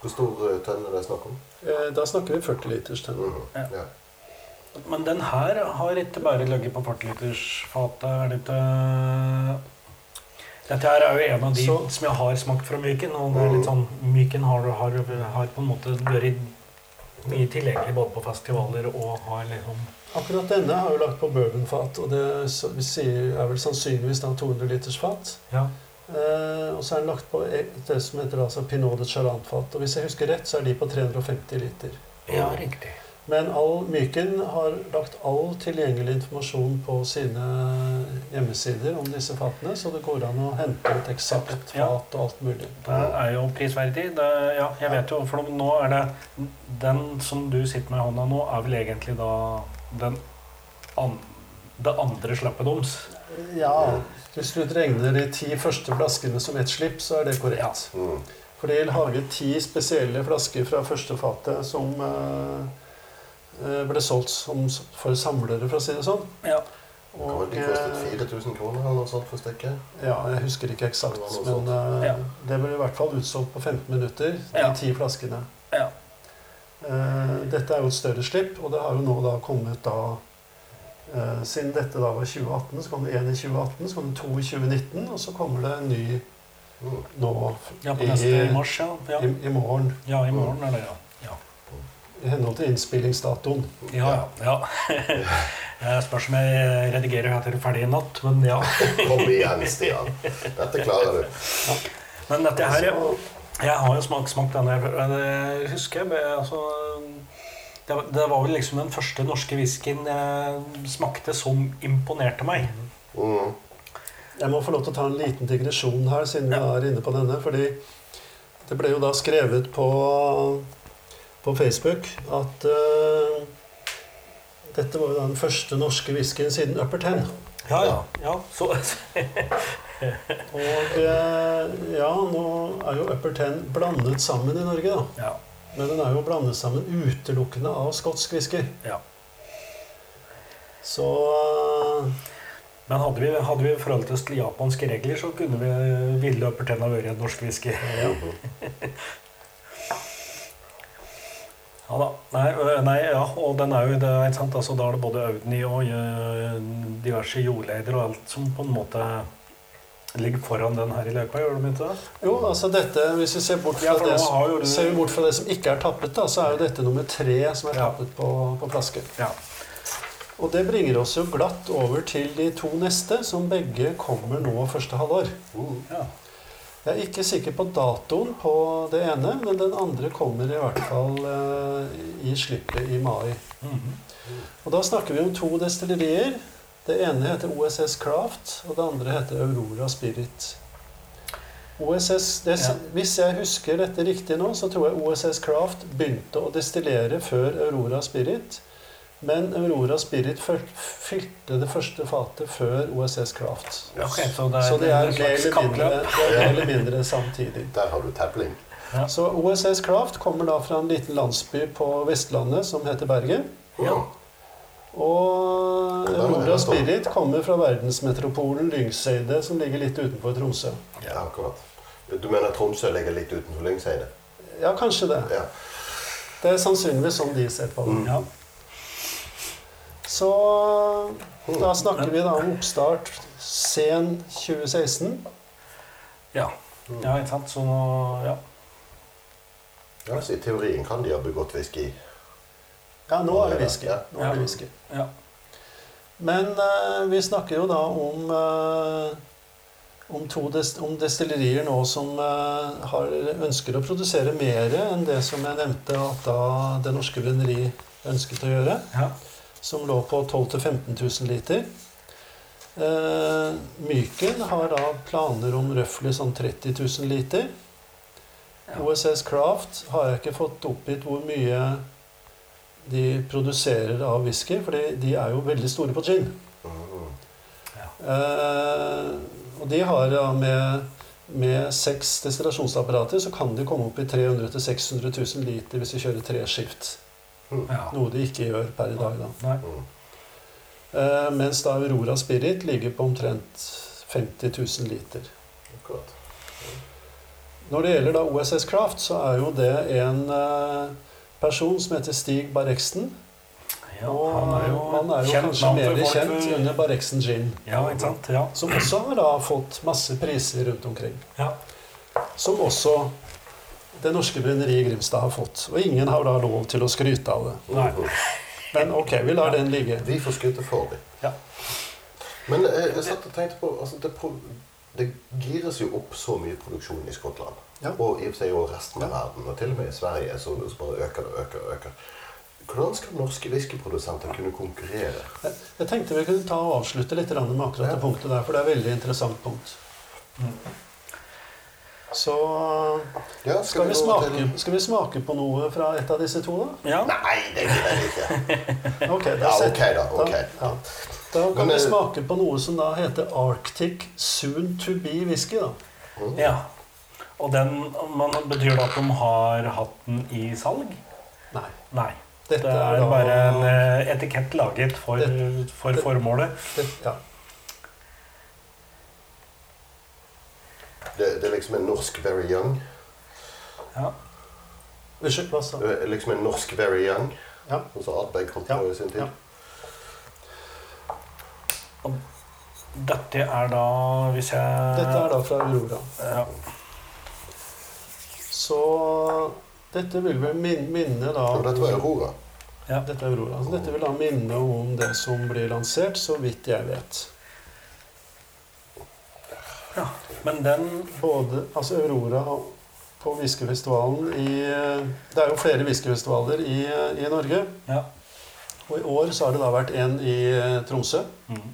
Hvor stor eh, tønne er det snakk om? Eh, Da snakker vi 40 liters tønne. Mhm. Ja. Ja. Men den her har ikke bare ligget på 40-litersfatet. Er det ikke Dette her er jo en av de Så- som jeg har smakt fra Myken. Og det er litt sånn, Myken har, har, har på en måte vært mye tilgjengelig både på festivaler og har liksom Akkurat denne har vi lagt på bourbonfat, og det er vel sannsynligvis da 200 liters fat. Ja. Eh, og så er den lagt på det som heter altså Pinot de Charant-fat. Og hvis jeg husker rett, så er de på 350 liter. ja, riktig. Men all Myken har lagt all tilgjengelig informasjon på sine hjemmesider om disse fatene, så det går an å hente ut eksakt fat og alt mulig. Det er jo prisverdig. Det, ja, jeg vet jo, for nå er det Den som du sitter med i hånda nå, er vel egentlig da den an, det andre slappet deres. Ja, Hvis du regner de ti første flaskene som ett slipp, så er det korrekt. Mhm. For de lager ti spesielle flasker fra første fatet som eh, ble solgt som, for samlere, for å si det sånn. Ja. Og, det? Kostet eh, 4000 kroner eller noe sånt for stykket? Ja, jeg husker ikke eksakt, Det men uh, Ja. det ble i hvert fall utsolgt på 15 minutter, de Ja. ti flaskene. Ja. Uh, dette er jo et større slipp, og det har jo nå da kommet da uh, Siden dette da var 2018, så kom det én i 2018, så kom det to i 2019, og så kommer det en ny Mhm. nå ja, på i, mars, ja. Ja, i, i morgen. ja i morgen er det, ja. Ja. I henhold til innspillingsdatoen. Ja, ja. Jeg spørs om jeg redigerer etter ferdig i natt, men ja. Kom igjen, Stian. Dette klarer du. Men dette her Jeg har jo smakt, smakt denne før. Jeg husker jeg, altså, det, var- det var vel liksom den første norske whiskyen jeg smakte som imponerte meg. Mm. Jeg må få lov til å ta en liten digresjon her, siden vi er inne på denne. fordi det ble jo da skrevet på, på Facebook at uh, dette var jo da den første norske whiskyen siden Upper Ten. Ja, ja. ja så, Og eh, ja, nå er jo Upper Ten blandet sammen i Norge, da. ja, Men den er jo blandet sammen utelukkende av skotsk whisky. ja. Så eh, Men hadde vi, hadde vi forholdt oss til japanske regler, så kunne vi ville Upper Ten ha vært en norsk whisky. ja. Ja da. Nei, øh, nei, ja, og den er jo det, ikke sant? Altså, da er det både Audny og øh, diverse jordleider og alt som på en måte ligger foran den her i løypa, gjør de ikke det? Jo, altså dette, hvis vi ser bort fra, det, som- du- ser bort fra det som ikke er tappet, da, så er jo dette nummer tre som er Ja. tappet på, på flaske. Ja. Og det bringer oss jo glatt over til de to neste, som begge kommer nå første halvår. Uh, ja. Jeg er ikke sikker på datoen på det ene, men den andre kommer i hvert fall eh, i slippet i mai. Mhm. Og da snakker vi om to destillerier. Det ene heter OSS Craft, og det andre heter Aurora Spirit. OSS, det, Ja. Hvis jeg husker dette riktig nå, så tror jeg OSS Craft begynte å destillere før Aurora Spirit. Men Aurora Spirit fylte det første fatet før OSS Craft. Okay, så det er, Så det er mer eller mindre, kappløp. det mer eller mindre samtidig. Der har du tepling. Så OSS Craft kommer da fra en liten landsby på Vestlandet som heter Bergen. Ja. Og Aurora. Spirit kommer fra verdensmetropolen Lyngseidet, som ligger litt utenfor Tromsø. Ja, akkurat. Du mener Tromsø ligger litt utenfor Lyngseide? Ja, kanskje det. Ja. Det er sannsynligvis sånn de ser på det. Mm. Så da snakker vi da om oppstart sen 2016. Ja. ja, ikke sant. Så nå Ja. ja, så I teorien kan de ha begått whisky. Ja, nå er det whisky. Nå er det whisky. ja. Men eh, vi snakker jo da om eh, om, to dest om destillerier nå som eh, har, ønsker å produsere mer enn det som jeg nevnte at da Det Norske Brenneri ønsket å gjøre. ja. Som lå på 12 000-15 000 liter. Eh, Myken har da planer om røftlig sånn 30 000 liter. Ja. OSS Craft har jeg ikke fått oppgitt hvor mye de produserer av whisky, for de er jo veldig store på gin. Mm. Eh, og de har ja, med, med seks destillasjonsapparater så kan de komme opp i 300 000-600 000 liter hvis de kjører tre skift. Ja. Noe de ikke gjør per i dag. da. Eh, mens da Aurora Spirit ligger på omtrent 50 000 liter. Akkurat. Når det gjelder da OSS Craft, så er jo det en eh, person som heter Stig Barreksen. Ja, og han er jo, han er jo kjent kanskje mer kjent for- under Barreksen Gin. Ja, ikke sant. Ja. Som også har da fått masse priser rundt omkring. ja. Som også Det Norske brenneriet i Grimstad har fått. Og ingen har da lov til å skryte av det. Nei. Men ok, vi lar den ligge. Vi får skryte for dem. Ja. Men eh, jeg satt og tenkte på altså, det, pro det gires jo opp så mye produksjon i Skottland. Ja. Og i og for seg også resten av verden. Og til og med i Sverige så, så bare øker det og øker og øker. Hvordan skal norske whiskyprodusenter kunne konkurrere? Jeg, jeg tenkte vi kunne ta og avslutte litt med akkurat det punktet der, for det er et veldig interessant punkt. Så Ja, skal vi, vi smake, skal vi smake på noe fra et av disse to, da? ja. Nei, det gidder jeg ikke. Ok, da, Ja, ok da. ok. ja. da kan Men, vi eh, smake på noe som da heter Arctic Soon To Be Whisky. da. ja. Og den man, betyr det at de har hatt den i salg? Nei. Nei. Dette det er, er da bare en eh, etikett laget for, Det- for det- formålet. det, ja. Det, det er liksom en norsk Very Young. Ja. Unnskyld, hva sa du? Det er liksom en norsk Very Young. Ja. Som så Ardbeg holdt Ja, på i sin tid. ja. Dette er da, hvis jeg Dette er da fra Aurora. ja. Så dette vil vel minne da Og dette var Aurora. Ja. Dette er Aurora. Så dette vil da minne om det som blir lansert, så vidt jeg vet. Ja. Men den Både altså Aurora på whiskyfestivalen i Det er jo flere whiskyfestivaler i, i Norge. Ja. Og i år så har det da vært en i eh, Tromsø. Mm.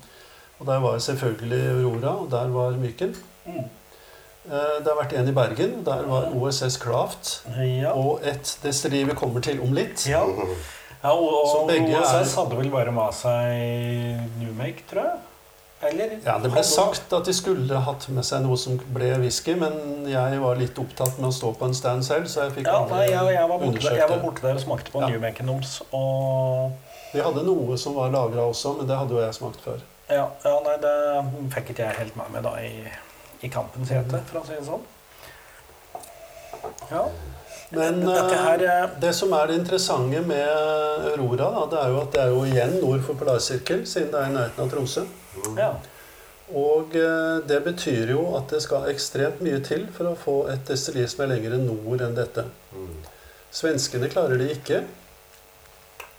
Og der var selvfølgelig Aurora, og der var Myken. Mm. Eh, Det har vært en i Bergen. Der var OSS Craft. Ja. Og et destilleri vi kommer til om litt. ja. Ja og, og OSS er- hadde vel bare med seg Newmake, tror jeg? Eller? Ja, Det ble sagt at de skulle hatt med seg noe som ble whisky, men jeg var litt opptatt med å stå på en stand selv, så jeg fikk Ja, nei, jeg, jeg, var borte, jeg var borte der og smakte på Ja. Newmaken deres. Og Vi hadde noe som var lagra også, men det hadde jo jeg smakt før. ja, ja, nei, det fikk ikke jeg helt med meg da i, i kampens hete, for å si det sånn. Ja. Men her eh, eh, det som er det interessante med Aurora, da, det er jo at det er jo igjen nord for polarsirkel, siden det er i nærheten av Tromsø. Ja. Og eh, det betyr jo at det skal ekstremt mye til for å få et destilleri som er lenger nord enn dette. Mm. Svenskene klarer det ikke.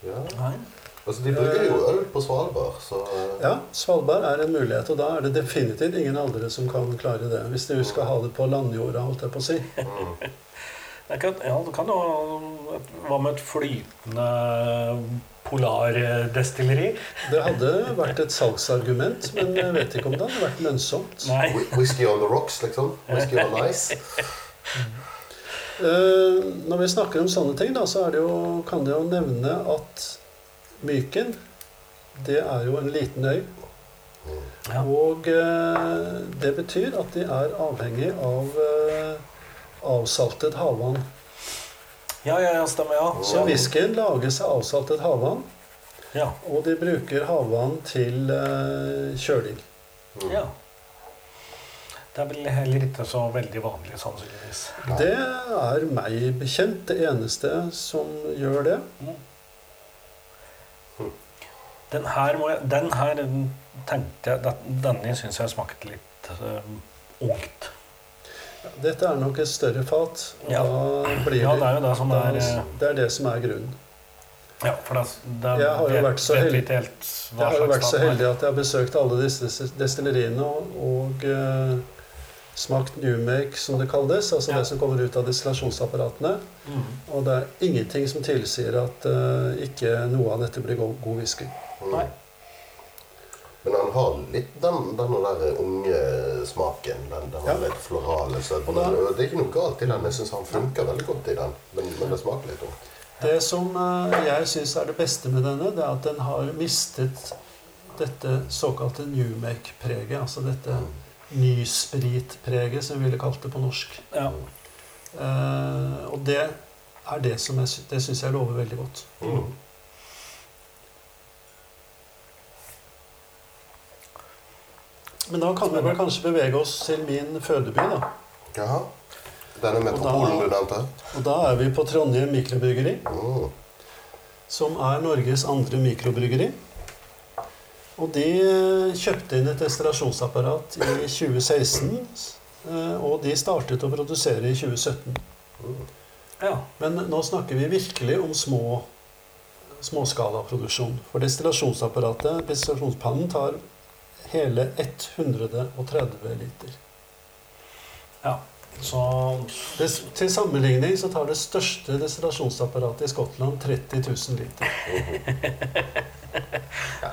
Ja. Nei. Altså, De bruker jo øl på Svalbard, så eh, Ja, Svalbard er en mulighet, og da er det definitivt ingen andre som kan klare det. Hvis du skal ha det på landjorda, holdt jeg på å si. mm. Det kan, ja, det kan jo Hva med et flytende polardestilleri? Det hadde vært et salgsargument, men jeg vet ikke om det hadde vært lønnsomt. Nei. Whisky on the rocks, liksom. Whisky on ice. Eh, Når vi snakker om sånne ting, da, så er det jo, kan det jo nevne at Myken, det er jo en liten øy. Mm. Ja. Og eh, det betyr at de er avhengig av eh, avsaltet havvann. Ja, ja, ja, stemmer. ja. Så whiskyen lages av avsaltet havvann, Ja. og de bruker havvann til eh, kjøling. Mm. ja. Det er vel heller ikke så veldig vanlig, sannsynligvis. Det er meg bekjent det eneste som gjør det. Den her, må jeg, den her tenkte jeg Denne syns jeg smakte litt eh, ungt. Dette er nok et større fat, og Ja. da blir Ja, det er jo det som er eh, Det er det som er grunnen. Ja, for det, det Jeg har jo vært så heldig- helt Jeg har jo vært så er. heldig at jeg har besøkt alle disse destilleriene og, og uh, smakt Newmake, som det kalles. Altså Ja. det som kommer ut av destillasjonsapparatene. Mm. Og det er ingenting som tilsier at uh, ikke noe av dette blir god, god whisky. Nei. Men han har litt den, den der unge smaken. Den, den Ja. litt florale sødmen. Det er ikke noe galt i den. Jeg syns han funker veldig godt i den. Men, men det smaker litt ungt. Det som eh, jeg syns er det beste med denne, det er at den har mistet dette såkalte Newmake-preget. Altså dette Mm. nyspritpreget, som vi ville kalt det på norsk. Ja. Eh, og det er det som jeg, det syns jeg lover veldig godt. Mm. Men da kan vi vel kanskje bevege oss til min fødeby, da. Jaha. Denne metropolen du nevnte? Og da er vi på Trondheim mikrobryggeri, Mm. som er Norges andre mikrobryggeri. Og de eh, kjøpte inn et destillasjonsapparat i 2016, eh, og de startet å produsere i 2017. Mm. ja. Men nå snakker vi virkelig om små småskalaproduksjon. For destillasjonsapparatet, destillasjonspannen, tar hele 130 liter. ja. Så Det, til sammenligning så tar det største destillasjonsapparatet i Skottland 30 000 liter.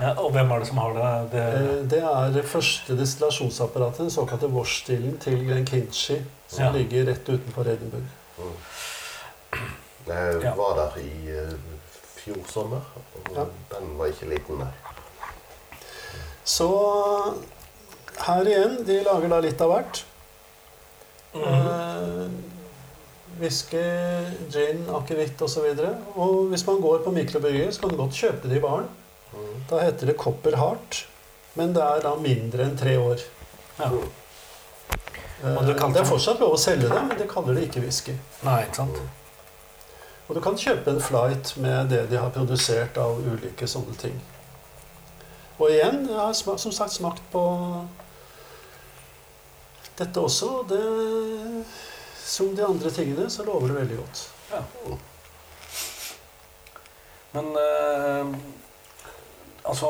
ja, Og hvem er det som har det? det Eh, Det er det første destillasjonsapparatet, den såkalte Wash-stilen til Glen Kinchy, som Ja. ligger rett utenfor Edinburgh. Mm. Jeg Ja. var der i eh, fjor sommer, og Ja. den var ikke liten, nei. Så her igjen, de lager da litt av hvert. Whisky, mm. Whisky, gin, akevitt osv. Og, og hvis man går på mikrobryggeri, så kan du godt kjøpe det i baren. Mm. Da heter det Copper Heart, men det er da mindre enn tre år. Ja. Mm. Eh, det er fortsatt lov å selge det, men de kaller det ikke whisky. Nei, ikke sant? Og du kan kjøpe en flight med det de har produsert av ulike sånne ting. Og igjen, jeg har som sagt smakt på dette også. og Det, som de andre tingene, så lover det veldig godt. Ja. Men eh, altså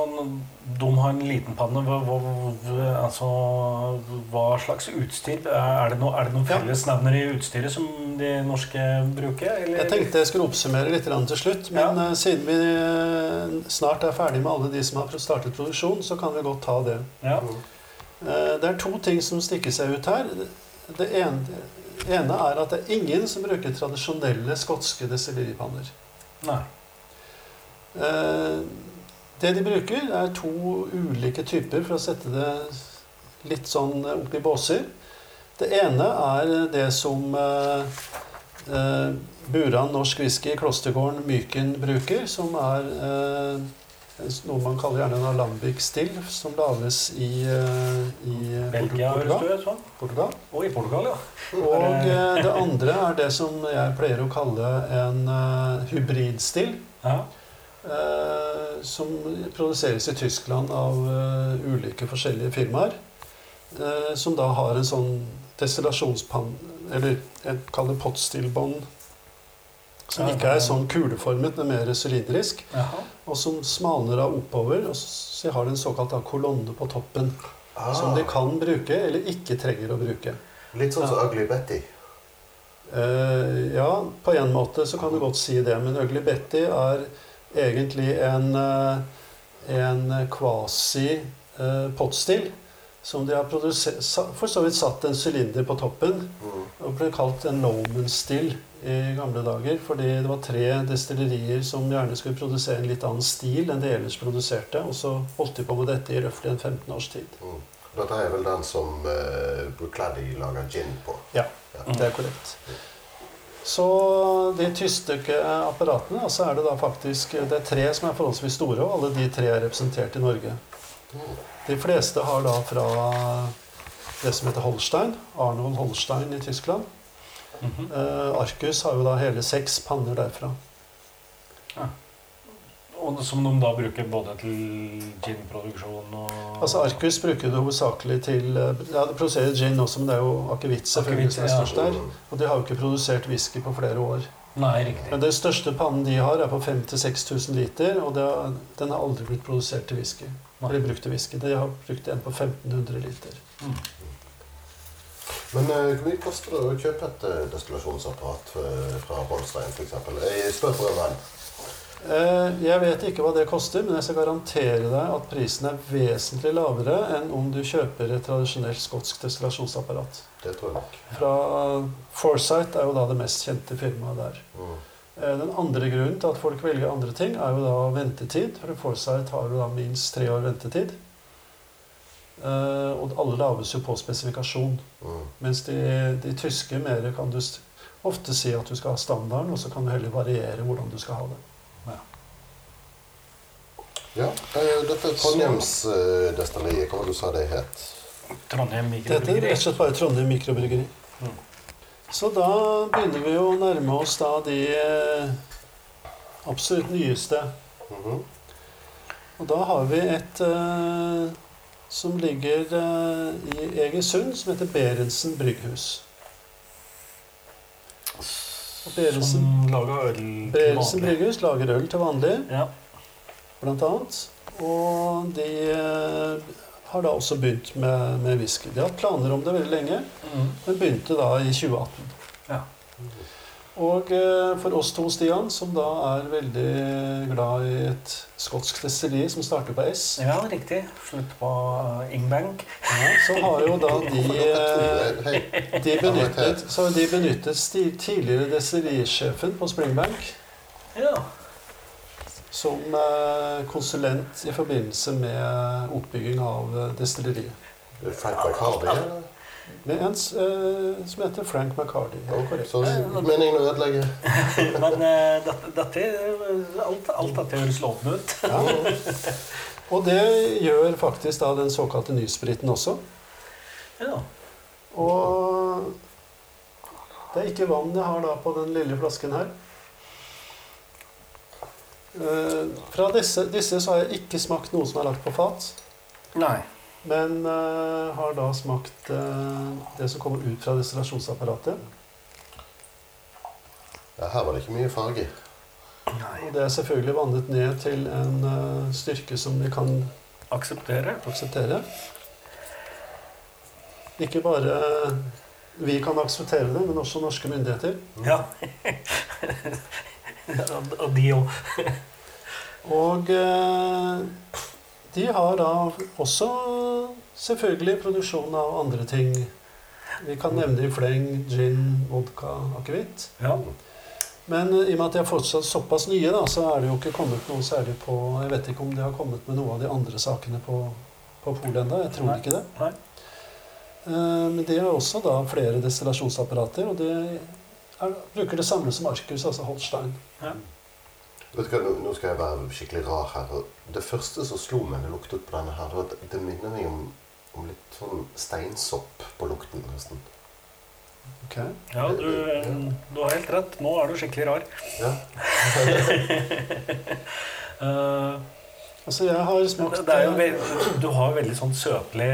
De har en liten panne. Hva, hva, altså, hva slags utstyr? Er det, no, er det noen fellesnevner i utstyret som de norske bruker? Eller? Jeg tenkte jeg skulle oppsummere litt til slutt, men Ja. eh, siden vi eh, snart er ferdig med alle de som har startet produksjon, så kan vi godt ta det. Ja. Eh, Det er to ting som stikker seg ut her. Det ene, ene er at det er ingen som bruker tradisjonelle skotske destilleripanner. Nei. Eh, Det de bruker, er to ulike typer for å sette det litt sånn opp i båser. Det ene er det som eh, eh, Buran norsk whisky, Klostergården Myken bruker, som er eh, noe man kaller gjerne en alambic still, som lages i, eh, i Belgia, Portugal. ut. Portugal. Og i Portugal, ja. Og eh, det andre er det som jeg pleier å kalle en uh, hybridstill. ja. eh, som produseres i Tyskland av eh, ulike forskjellige firmaer. eh, som da har en sånn destillasjonspann, eller jeg kaller det pottstillbånd, Som ikke er sånn kuleformet, men mer sylindrisk. Og som smalner av oppover. Og så har det en såkalt kolonne på toppen. Ah, Som de kan bruke, eller ikke trenger å bruke. Litt sånn som Ugly Betty. Uh, ja, på en måte så kan du godt si det. Men Ugly Betty er egentlig en, eh, en kvasi-potstill. som de har for så vidt satt en sylinder på toppen. Mm. Og ble kalt en Loman-still i gamle dager. Fordi det var tre destillerier som gjerne skulle produsere en litt annen stil enn de ellers produserte. Og så holdt de på med dette i røftlig en 15 års tid. Mm. Dette er vel den som uh, Brucladdy lager gin på. Ja, Ja. det er korrekt. Så de tyststykke apparatene, så er det da faktisk Det er tre som er forholdsvis store, og alle de tre er representert i Norge. De fleste har da fra det som heter Holstein. Arnold Holstein i Tyskland. Mm -hmm. uh, Arcus har jo da hele seks panner derfra. Og som de da bruker både til ginproduksjon og Altså Arcus bruker det hovedsakelig til eh, Ja, det produserer gin også, men det er jo akevitt selvfølgelig som er størst der. Og de har jo ikke produsert whisky på flere år. Nei, riktig. Men den største pannen de har, er på 5000-6000 liter, og det har, den har aldri blitt produsert til whisky. Eller brukt til whisky. De har brukt en på 1500 liter. Mm. Men eh, hvor mye koster det å kjøpe et eh, destillasjonsapparat fra Holstein f.eks.? Jeg spør for en venn. Eh, Jeg vet ikke hva det koster, men jeg skal garantere deg at prisen er vesentlig lavere enn om du kjøper et tradisjonelt skotsk destillasjonsapparat. Det tror jeg nok. Fra Foresight er jo da det mest kjente firmaet der. Mm. Eh, Den andre grunnen til at folk velger andre ting, er jo da ventetid. For Foresight har jo da minst tre år ventetid. Eh, Og alle lages jo på spesifikasjon. Mm. Mens de, de tyske mer kan du ofte si at du skal ha standarden, og så kan du heller variere hvordan du skal ha det. Ja, eh, dette er Trondheimsdestilleriet. Hva var det du sa det het? Trondheim Det heter rett og slett bare Trondheim mikrobryggeri. Mm. Så da begynner vi å nærme oss da de eh, absolutt nyeste. Mhm. Og da har vi et uh, som ligger uh, i Egersund, som heter Berentsen brygghus. Og Berentsen, Som lager øl til Berentsen vanlig. brygghus lager øl til vanlig, Ja. Blant annet. Og de eh, har da også begynt med, med whisky. De har hatt planer om det veldig lenge, Mm. men begynte da i 2018. Ja. Og eh, for oss to, Stian, som da er veldig glad i et skotsk destilleri som starter på S, ja, riktig. Slutt på uh, Ingbank. ja, så har jo da de eh, De benyttet, så de benyttet tidligere destillerisjefen på Springbank Ja. Som eh, konsulent i forbindelse med oppbygging av eh, destilleriet. Frank McCardy? eller? Med en eh, som heter Frank McCarty. Korrekt. Så meningen å ødelegge Men uh, dette, dette alt, alt dette høres lovende ut. Ja. Og det gjør faktisk da den såkalte nyspriten også. Ja. Og det er ikke vann jeg har da på den lille flasken her. Eh, Fra disse, disse så har jeg ikke smakt noe som er lagt på fat. Nei. Men uh, har da smakt uh, det som kommer ut fra destillasjonsapparatet. ja, Her var det ikke mye farge. Nei. Og det er selvfølgelig vannet ned til en uh, styrke som vi kan Akseptere. akseptere. Ikke bare vi kan akseptere det, men også norske myndigheter. Ja. Og de òg. Og eh, de har da også selvfølgelig produksjon av andre ting. Vi kan nevne i fleng, gin, vodka, akevitt. Ja. Men eh, i og med at de er fortsatt såpass nye, da, så er det jo ikke kommet noe særlig på Jeg vet ikke om de har kommet med noe av de andre sakene på, på polet ennå. Jeg tror Nei. ikke det. Nei. Eh, Men de har også da flere destillasjonsapparater, og de er, bruker det samme som Arkus, altså Holstein. Vet du hva, nå, nå skal jeg være skikkelig rar her. Det første som slo meg da jeg luktet på denne, her, det var at det minner meg om, om litt sånn steinsopp på lukten. nesten. Ok. Ja, du, du har helt rett. Nå er du skikkelig rar. Ja. uh, Altså, jeg har smakt det er jo du har veldig sånn søtlig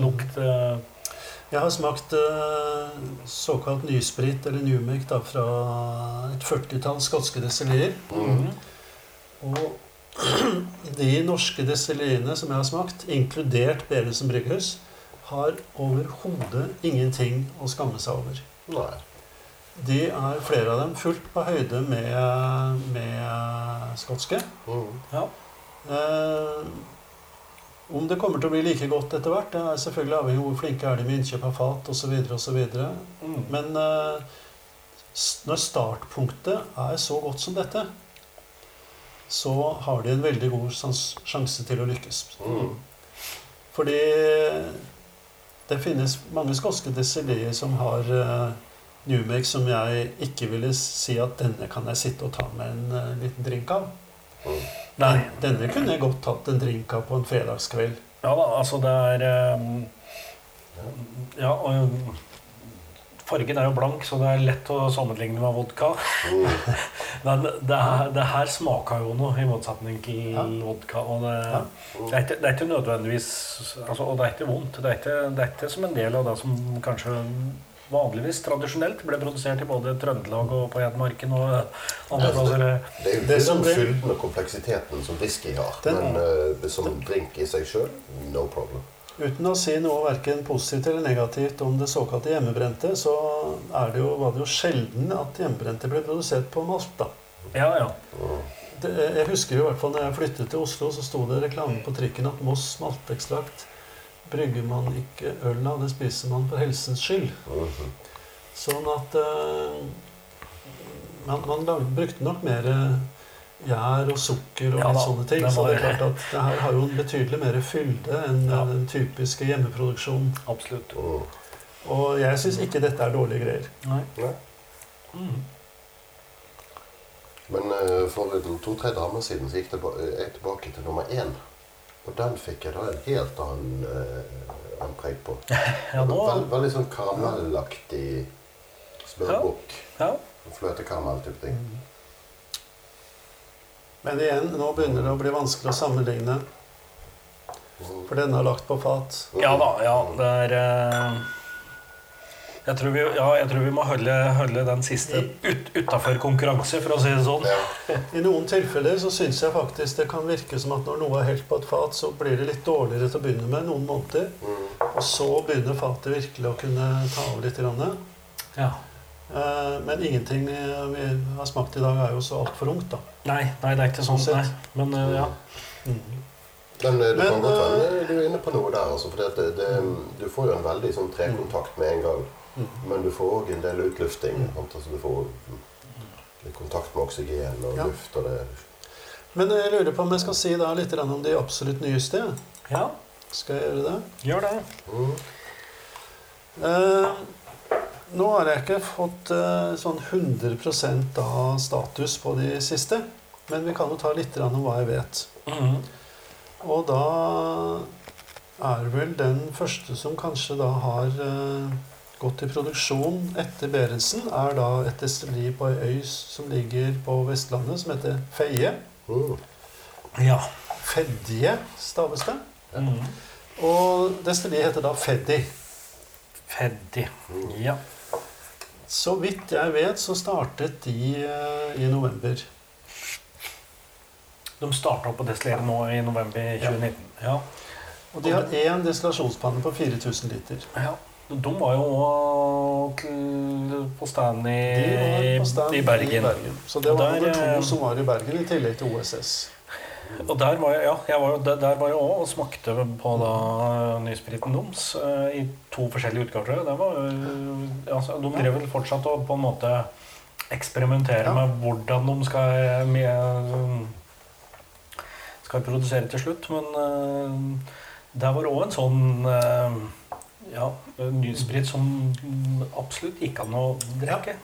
lukt. eh. Jeg har smakt eh, såkalt nysprit, eller newmake, da, fra et førtitall skotske destillerier. Mm. Og de norske destilleriene som jeg har smakt, inkludert Berentsen brygghus, har overhodet ingenting å skamme seg over. Nei. De er flere av dem fullt på høyde med, med skotske. Mm. Ja. Eh, om det kommer til å bli like godt etter hvert, det er selvfølgelig avhengig av hvor flinke er de med innkjøp av fat osv. Mm. Men eh, når startpunktet er så godt som dette, så har de en veldig god sjanse til å lykkes. Mm. Fordi det finnes mange skotske desilier som har uh, Newmake som jeg ikke ville si at denne kan jeg sitte og ta med en uh, liten drink av. Mm. Nei. Denne kunne jeg godt tatt en drink av på en fredagskveld. Ja da, altså det er ehm, Ja, og fargen er jo blank, så det er lett å sammenligne med vodka. Mm. Men det, her, det her smaker jo noe, i motsetning til Ja. vodka. Og det, Ja. det, er ikke, det er ikke nødvendigvis altså, Og det er ikke vondt. Det er ikke, det er ikke som en del av det som kanskje vanligvis tradisjonelt ble produsert i både Trøndelag og på Hedmarken og andre plasser. Det er jo Det som den fylden og kompleksiteten som whisky har. Den- men uh, som drink i seg sjøl, no problem. Uten å si noe hverken positivt eller negativt om det såkalte hjemmebrente, så er det jo, var det jo sjelden at hjemmebrente ble produsert på Malta. Ja, ja. Mm. Det, jeg husker i hvert fall når jeg flyttet til Oslo, så sto det reklame på trikken at Moss maltekstrakt brygger man ikke øl av, det spiser man for helsens skyld. Mhm. Sånn at uh, man, man lag, brukte nok mer gjær og sukker og Ja litt da, sånne ting. det Så det er klart at det her har jo en betydelig mer fylde enn Ja. den typiske hjemmeproduksjonen. Absolutt. Mm. Og jeg syns ikke dette er dårlige greier. Nei. Nei. Mm. Men uh, for to-tre damer siden så gikk det eh, jeg tilbake til nummer én. Og den fikk jeg da en helt annen, uh, annen preg på. Ja, nå Veld, veldig sånn karamellaktig smørbukk. ja. Fløtekaramell-type ting. Men igjen, nå begynner det å bli vanskelig å sammenligne, Mm. for denne er lagt på fat. Ja da, ja. Det er eh, jeg, tror vi, ja, jeg tror vi må holde, holde den siste ut, utafor konkurranse, for å si det sånn. Ja. I noen tilfeller så syns jeg faktisk det kan virke som at når noe er helt på et fat, så blir det litt dårligere til å begynne med noen måneder. Mm. Og så begynner fatet virkelig å kunne ta av litt. Grann. Ja. Eh, Men ingenting eh, vi har smakt i dag, er jo så altfor ungt, da. Nei, nei, det er ikke sånn. Nei. Men eh, ja. Mm. Men du Men, kan godt hende du er inne på noe der. Altså, for det, det, du får jo en veldig sånn trekontakt med en gang. Mm. Men du får òg en del utlufting. sant? Altså, du får litt kontakt med oksygen og Ja. luft. og det Men jeg lurer på om jeg skal si da litt om de absolutt nyeste. ja, Skal jeg gjøre det? gjør det. mm. Eh, nå har jeg ikke fått eh, sånn 100 av status på de siste. Men vi kan jo ta litt om hva jeg vet. Mm. Og da er vel den første som kanskje da har eh, gått i produksjon etter Berentsen, er da et destilleri på ei øy som ligger på Vestlandet, som heter Feie. Mm. Ja. Fedje staves det. Mm. Og destilleriet heter da Feddi. Ferdig. Ja. Så vidt jeg vet, så startet de uh, i november. De starta på destilleriet nå i november 2019. Ja. Og de har én destillasjonspanne på 4000 liter. ja. De var jo på stand i, på stand i Bergen. Så det var Der, nummer eh, to som var i Bergen, i tillegg til OSS. Og der var jeg, ja, jeg var jo, der, der var jeg også og smakte på da nyspriten deres eh, i to forskjellige utgaver. Det var, altså, de drev vel fortsatt å på en måte eksperimentere Ja. med hvordan de skal, med, skal produsere til slutt. Men uh, der var òg en sånn eh, ja, nysprit som absolutt gikk an å drikke.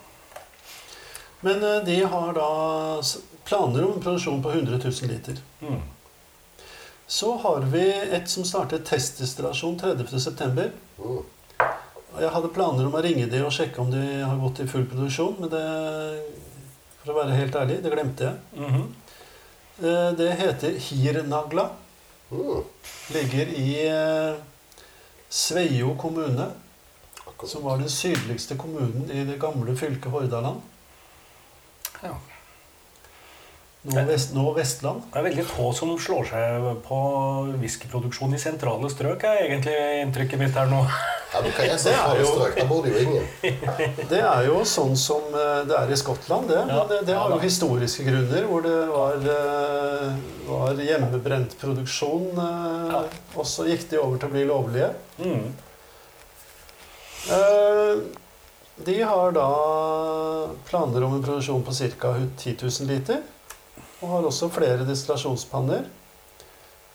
Men eh, de har da planer om produksjon på 100 000 liter. Mm. Så har vi et som startet testdestillasjon 30.9. Mm. Jeg hadde planer om å ringe de og sjekke om de har gått i full produksjon, men det, for å være helt ærlig, det glemte jeg. Mm -hmm. Det heter Hirnagla. Mm. Ligger i eh, Sveio kommune. som var den sydligste kommunen i det gamle fylket Hordaland. Ja. Nå, vest, nå Vestland. Det er veldig få som slår seg på whiskyproduksjon i sentrale strøk, er egentlig inntrykket mitt her nå. Ja, du kan jeg Det se er jo- strøk. Der bor det jo ingen. Det er jo sånn som eh, det er i Skottland, det. Ja. Men det, det har jo historiske grunner, hvor det var, eh, var hjemmebrent produksjon. eh, Ja. Og så gikk de over til å bli lovlige. Mm. Eh, De har da planer om en produksjon på ca. 10 000 liter. Og har også flere destillasjonspanner.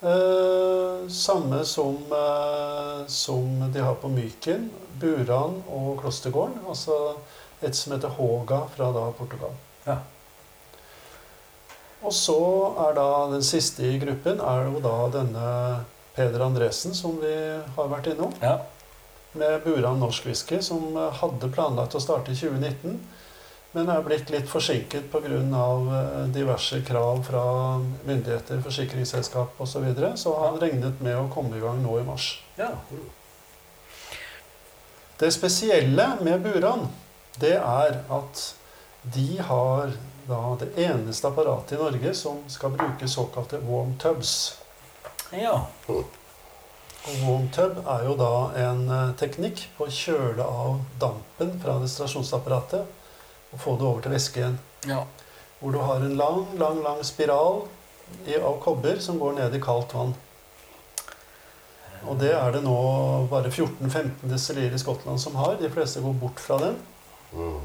Eh, samme som, eh, som de har på Myken, Buran og Klostergården. Altså et som heter Håga fra da Portugal. Ja. Og så er da den siste i gruppen er jo da denne Peder Andresen, som vi har vært innom Ja. med Buran Norsk Whisky, som hadde planlagt å starte i 2019, men er blitt litt forsinket pga. eh, diverse krav fra myndigheter, forsikringsselskap osv. Så, videre. så han regnet med å komme i gang nå i mars. ja. Det spesielle med Buran, det er at de har da det eneste apparatet i Norge som skal bruke såkalte warm tubs. ja. Og warm tub er jo da en eh, teknikk på å kjøle av dampen fra destillasjonsapparatet og få det over til væske igjen. ja. Hvor du har en lang, lang, lang spiral i, av kobber som går ned i kaldt vann. Og det er det nå bare 14-15 destillerier i Skottland som har. De fleste går bort fra den. Mm.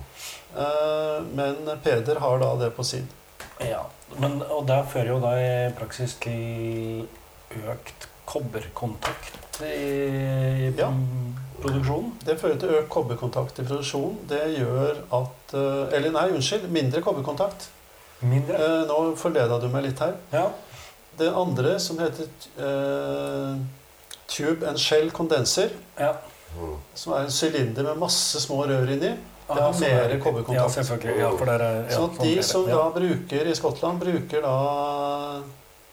Eh, Men Peder har da det på sin. ja. Men, og det fører jo da i praksis til økt kobberkontakt i Ja. Produksjonen. Det fører til økt kobberkontakt i produksjonen. Det gjør at eh, Eller nei, unnskyld. Mindre kobberkontakt. Mindre. Eh, Nå forleda du meg litt her. Ja. Det andre, som heter eh, Tube and Shell Condenser, ja. Som er en sylinder med masse små rør inni, det har så mer er- kobberkontakt. Ja. Ja, for der er, ja, Så at sånn de som da bruker i Skottland, bruker da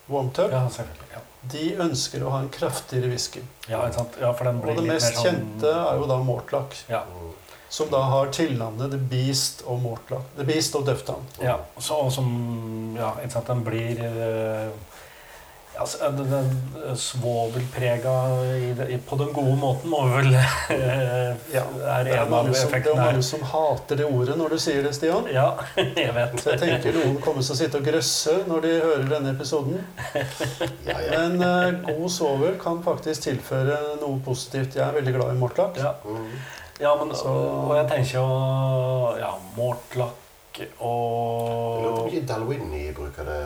warmtub, Ja, selvfølgelig. Ja. De ønsker å ha en kraftigere whisky. Ja? Ja, Og det mest sånn kjente er jo da Mortlack, Ja. Som da har tilnavnet The Beast of Mortlack. The Beast of Dufftown. ja. Så, og som Ja, ikke sant? Den blir ja, altså, den, den svovelprega i det, i, på den gode måten må vel eh, Ja, Er en av effektene her. det er mange som hater det ordet når du sier det, Stian. Ja, jeg vet. Så jeg tenker noen kommer til å sitte og grøsse når de hører denne episoden. Ja, ja. Men uh, god svovel kan faktisk tilføre noe positivt. Jeg er veldig glad i mortlakk. Ja. Mm. Ja, men, Så- og jeg tenker jo Ja, Mortlack Jeg lurer på om og Dalwhinnie bruker det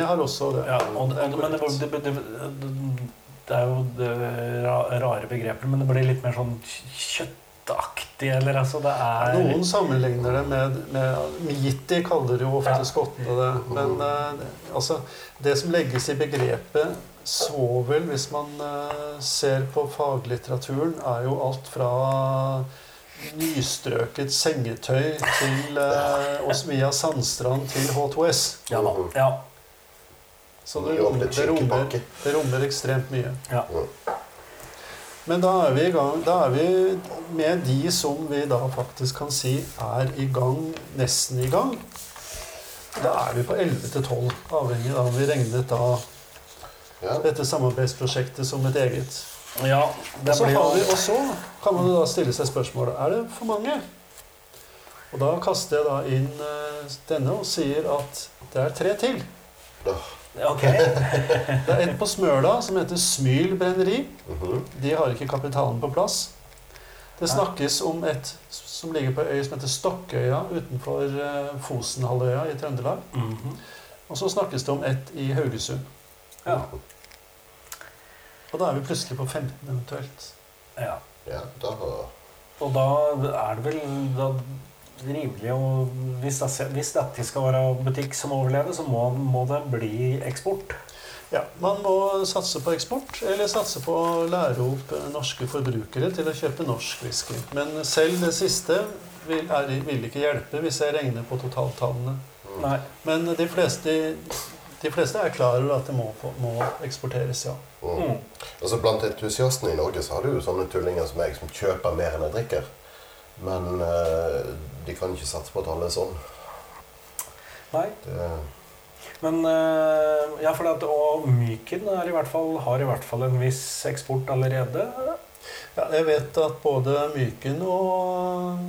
så- har også det. ja, og, Men det, det, det, det, det er jo det rare begreper, men det blir litt mer sånn kjøttaktig, eller altså Det er Noen sammenligner det med, med Miti kaller jo ofte Ja. skottene det. Men mm. det- altså, det som legges i begrepet svovel, hvis man eh, ser på faglitteraturen, er jo alt fra nystrøket sengetøy til eh, oss via Sandstrand til H2S. Ja da. Ja. Så det rommer, det det rommer, det rommer ekstremt mye. Ja. Men da er vi i gang. Da er vi med de som vi da faktisk kan si er i gang, nesten i gang. Da er vi på 11 til 12, avhengig av om vi regnet da Ja. dette samarbeidsprosjektet som et eget. Ja Og det så, blir har vi, jo og så kan man jo da stille seg spørsmålet er det for mange. Og da kaster jeg da inn eh, denne og sier at det er tre til. Ok. Det er en på Smøla som heter Smyl brenneri. Mhm. De har ikke kapitalen på plass. Det snakkes om et som ligger på en øy som heter Stokkøya utenfor eh, Fosenhalvøya i Trøndelag. Mhm. Og så snakkes det om et i Haugesund. Ja. Og da er vi plutselig på 15 eventuelt. ja. Ja, da Og da er det vel da rimelig å hvis, det, hvis dette skal være butikk som overlever, så må, må det bli eksport. Ja, Man må satse på eksport, eller satse på å lære opp norske forbrukere til å kjøpe norsk whisky. Men selv det siste vil, er, vil ikke hjelpe hvis jeg regner på totaltallene. mm. Nei. Men de fleste, de fleste er klar over at det må, må eksporteres, ja. Mm. Mm. Altså Blant entusiastene i Norge så har du jo sånne tullinger som jeg som kjøper mer enn jeg drikker. Men eh, de kan ikke satse på at alle er sånn. Nei. Det, Men eh, ja, for at, og Myken er i hvert fall, har i hvert fall en viss eksport allerede. ja. Jeg vet at både Myken og,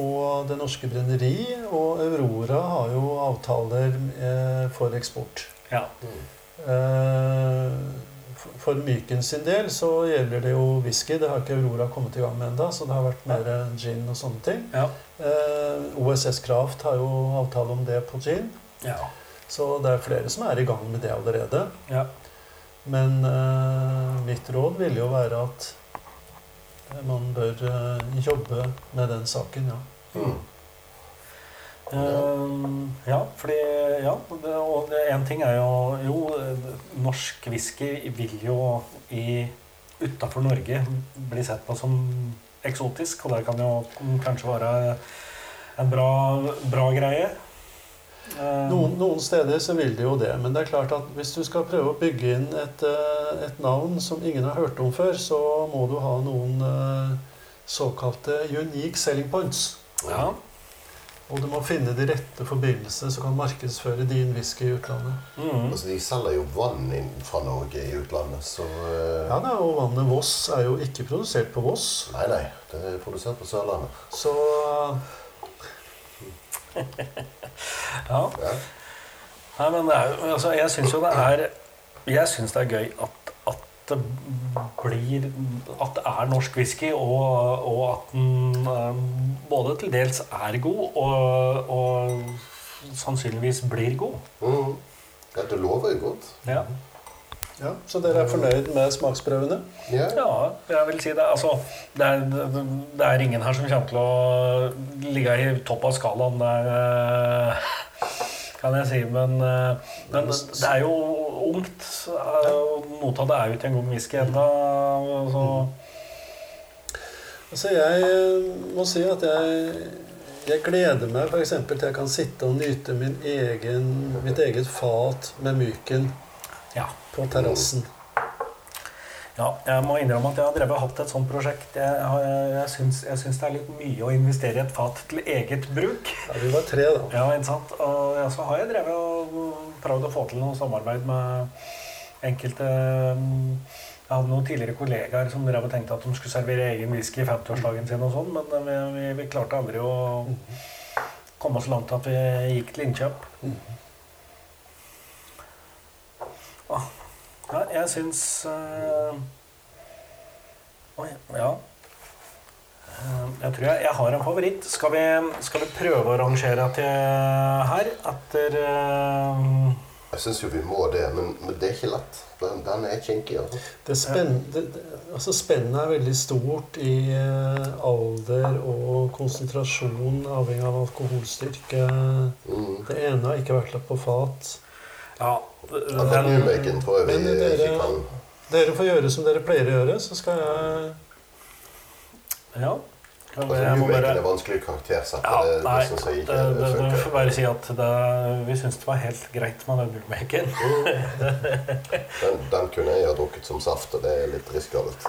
og Det Norske Brenneri og Aurora har jo avtaler eh, for eksport. Ja. Eh, for- Myken sin del så gjelder det jo whisky. Det har ikke Aurora kommet i gang med ennå, så det har vært mer gin og sånne ting. Ja. Eh, OSS Kraft har jo avtale om det på gin. Ja. Så det er flere som er i gang med det allerede. ja. Men eh, mitt råd ville jo være at man bør eh, jobbe med den saken, ja. mm. Ehm, ja, fordi Ja, det, og én ting er jo Jo, norsk whisky vil jo i utafor Norge bli sett på som eksotisk, og det kan jo kanskje være en bra, bra greie. Ehm, Noen, noen steder så vil det jo det, men det er klart at hvis du skal prøve å bygge inn et, eh, et navn som ingen har hørt om før, så må du ha noen eh, såkalte unique selling points. ja, Og du må finne de rette forbindelsene som kan markedsføre din whisky i utlandet. mm, Altså, de selger jo vann inn fra Norge i utlandet, så uh... Ja, da, og vannet Voss er jo ikke produsert på Voss. Nei, nei. Det er produsert på Sørlandet. Så ja. Ja. Nei, men det er jo altså, Jeg syns jo det er Jeg syns det er gøy at det blir At det er norsk whisky, og, og at den um, både til dels er god, og, og sannsynligvis blir god. Mm. ja, det lover jo godt. Ja. Ja, Så dere er fornøyd med smaksprøvene? Ja. ja, jeg vil si det. Altså, det er, det er ingen her som kommer til å ligge i topp av skalaen. Det er, eh, kan jeg si. Men, eh, men det er jo ungt. eh, Noe av det er jo ikke engang whisky ennå. Så Altså, jeg må si at jeg, jeg gleder meg f.eks. til jeg kan sitte og nyte min egen, mitt eget fat med Myken ja. på terrassen. Ja. Jeg må innrømme at jeg har drevet hatt et sånt prosjekt. Jeg, har- jeg, syns, jeg syns det er litt mye å investere i et fat til eget bruk. Ja, vi var tre, da. Ja, ikke sant? Og ja, så har jeg drevet og prøvd å få til noe samarbeid med enkelte mm, Jeg hadde noen tidligere kollegaer som drev og tenkte at de skulle servere egen whisky i 50-årsdagen sin, og sånn, men eh, vi, vi, vi klarte aldri å komme så langt at vi gikk til innkjøp. Ah, ja, jeg syns eh, Oi, ja. Eh, Jeg tror jeg, jeg har en favoritt. Skal vi, skal vi prøve å rangere til her etter eh, Jeg syns jo vi må det, men, men det er ikke lett. Den, den er kinkig. Altså. Det spenn, det, det, altså Spennet er veldig stort i alder og konsentrasjon, avhengig av alkoholstyrke. Mm. Det ene har ikke vært lagt på fat. Ja, den, Newmaken tror jeg vi Men dere- ikke kan Dere får gjøre som dere pleier å gjøre, så skal jeg ja. altså, Jeg må bare er vanskelig å karaktersette. ja, det, nei, det jeg ikke det, det funker. får bare si at det, vi syns det var helt greit med den nullmaken. Den, den kunne jeg ha drukket som saft, og det er litt risikabelt.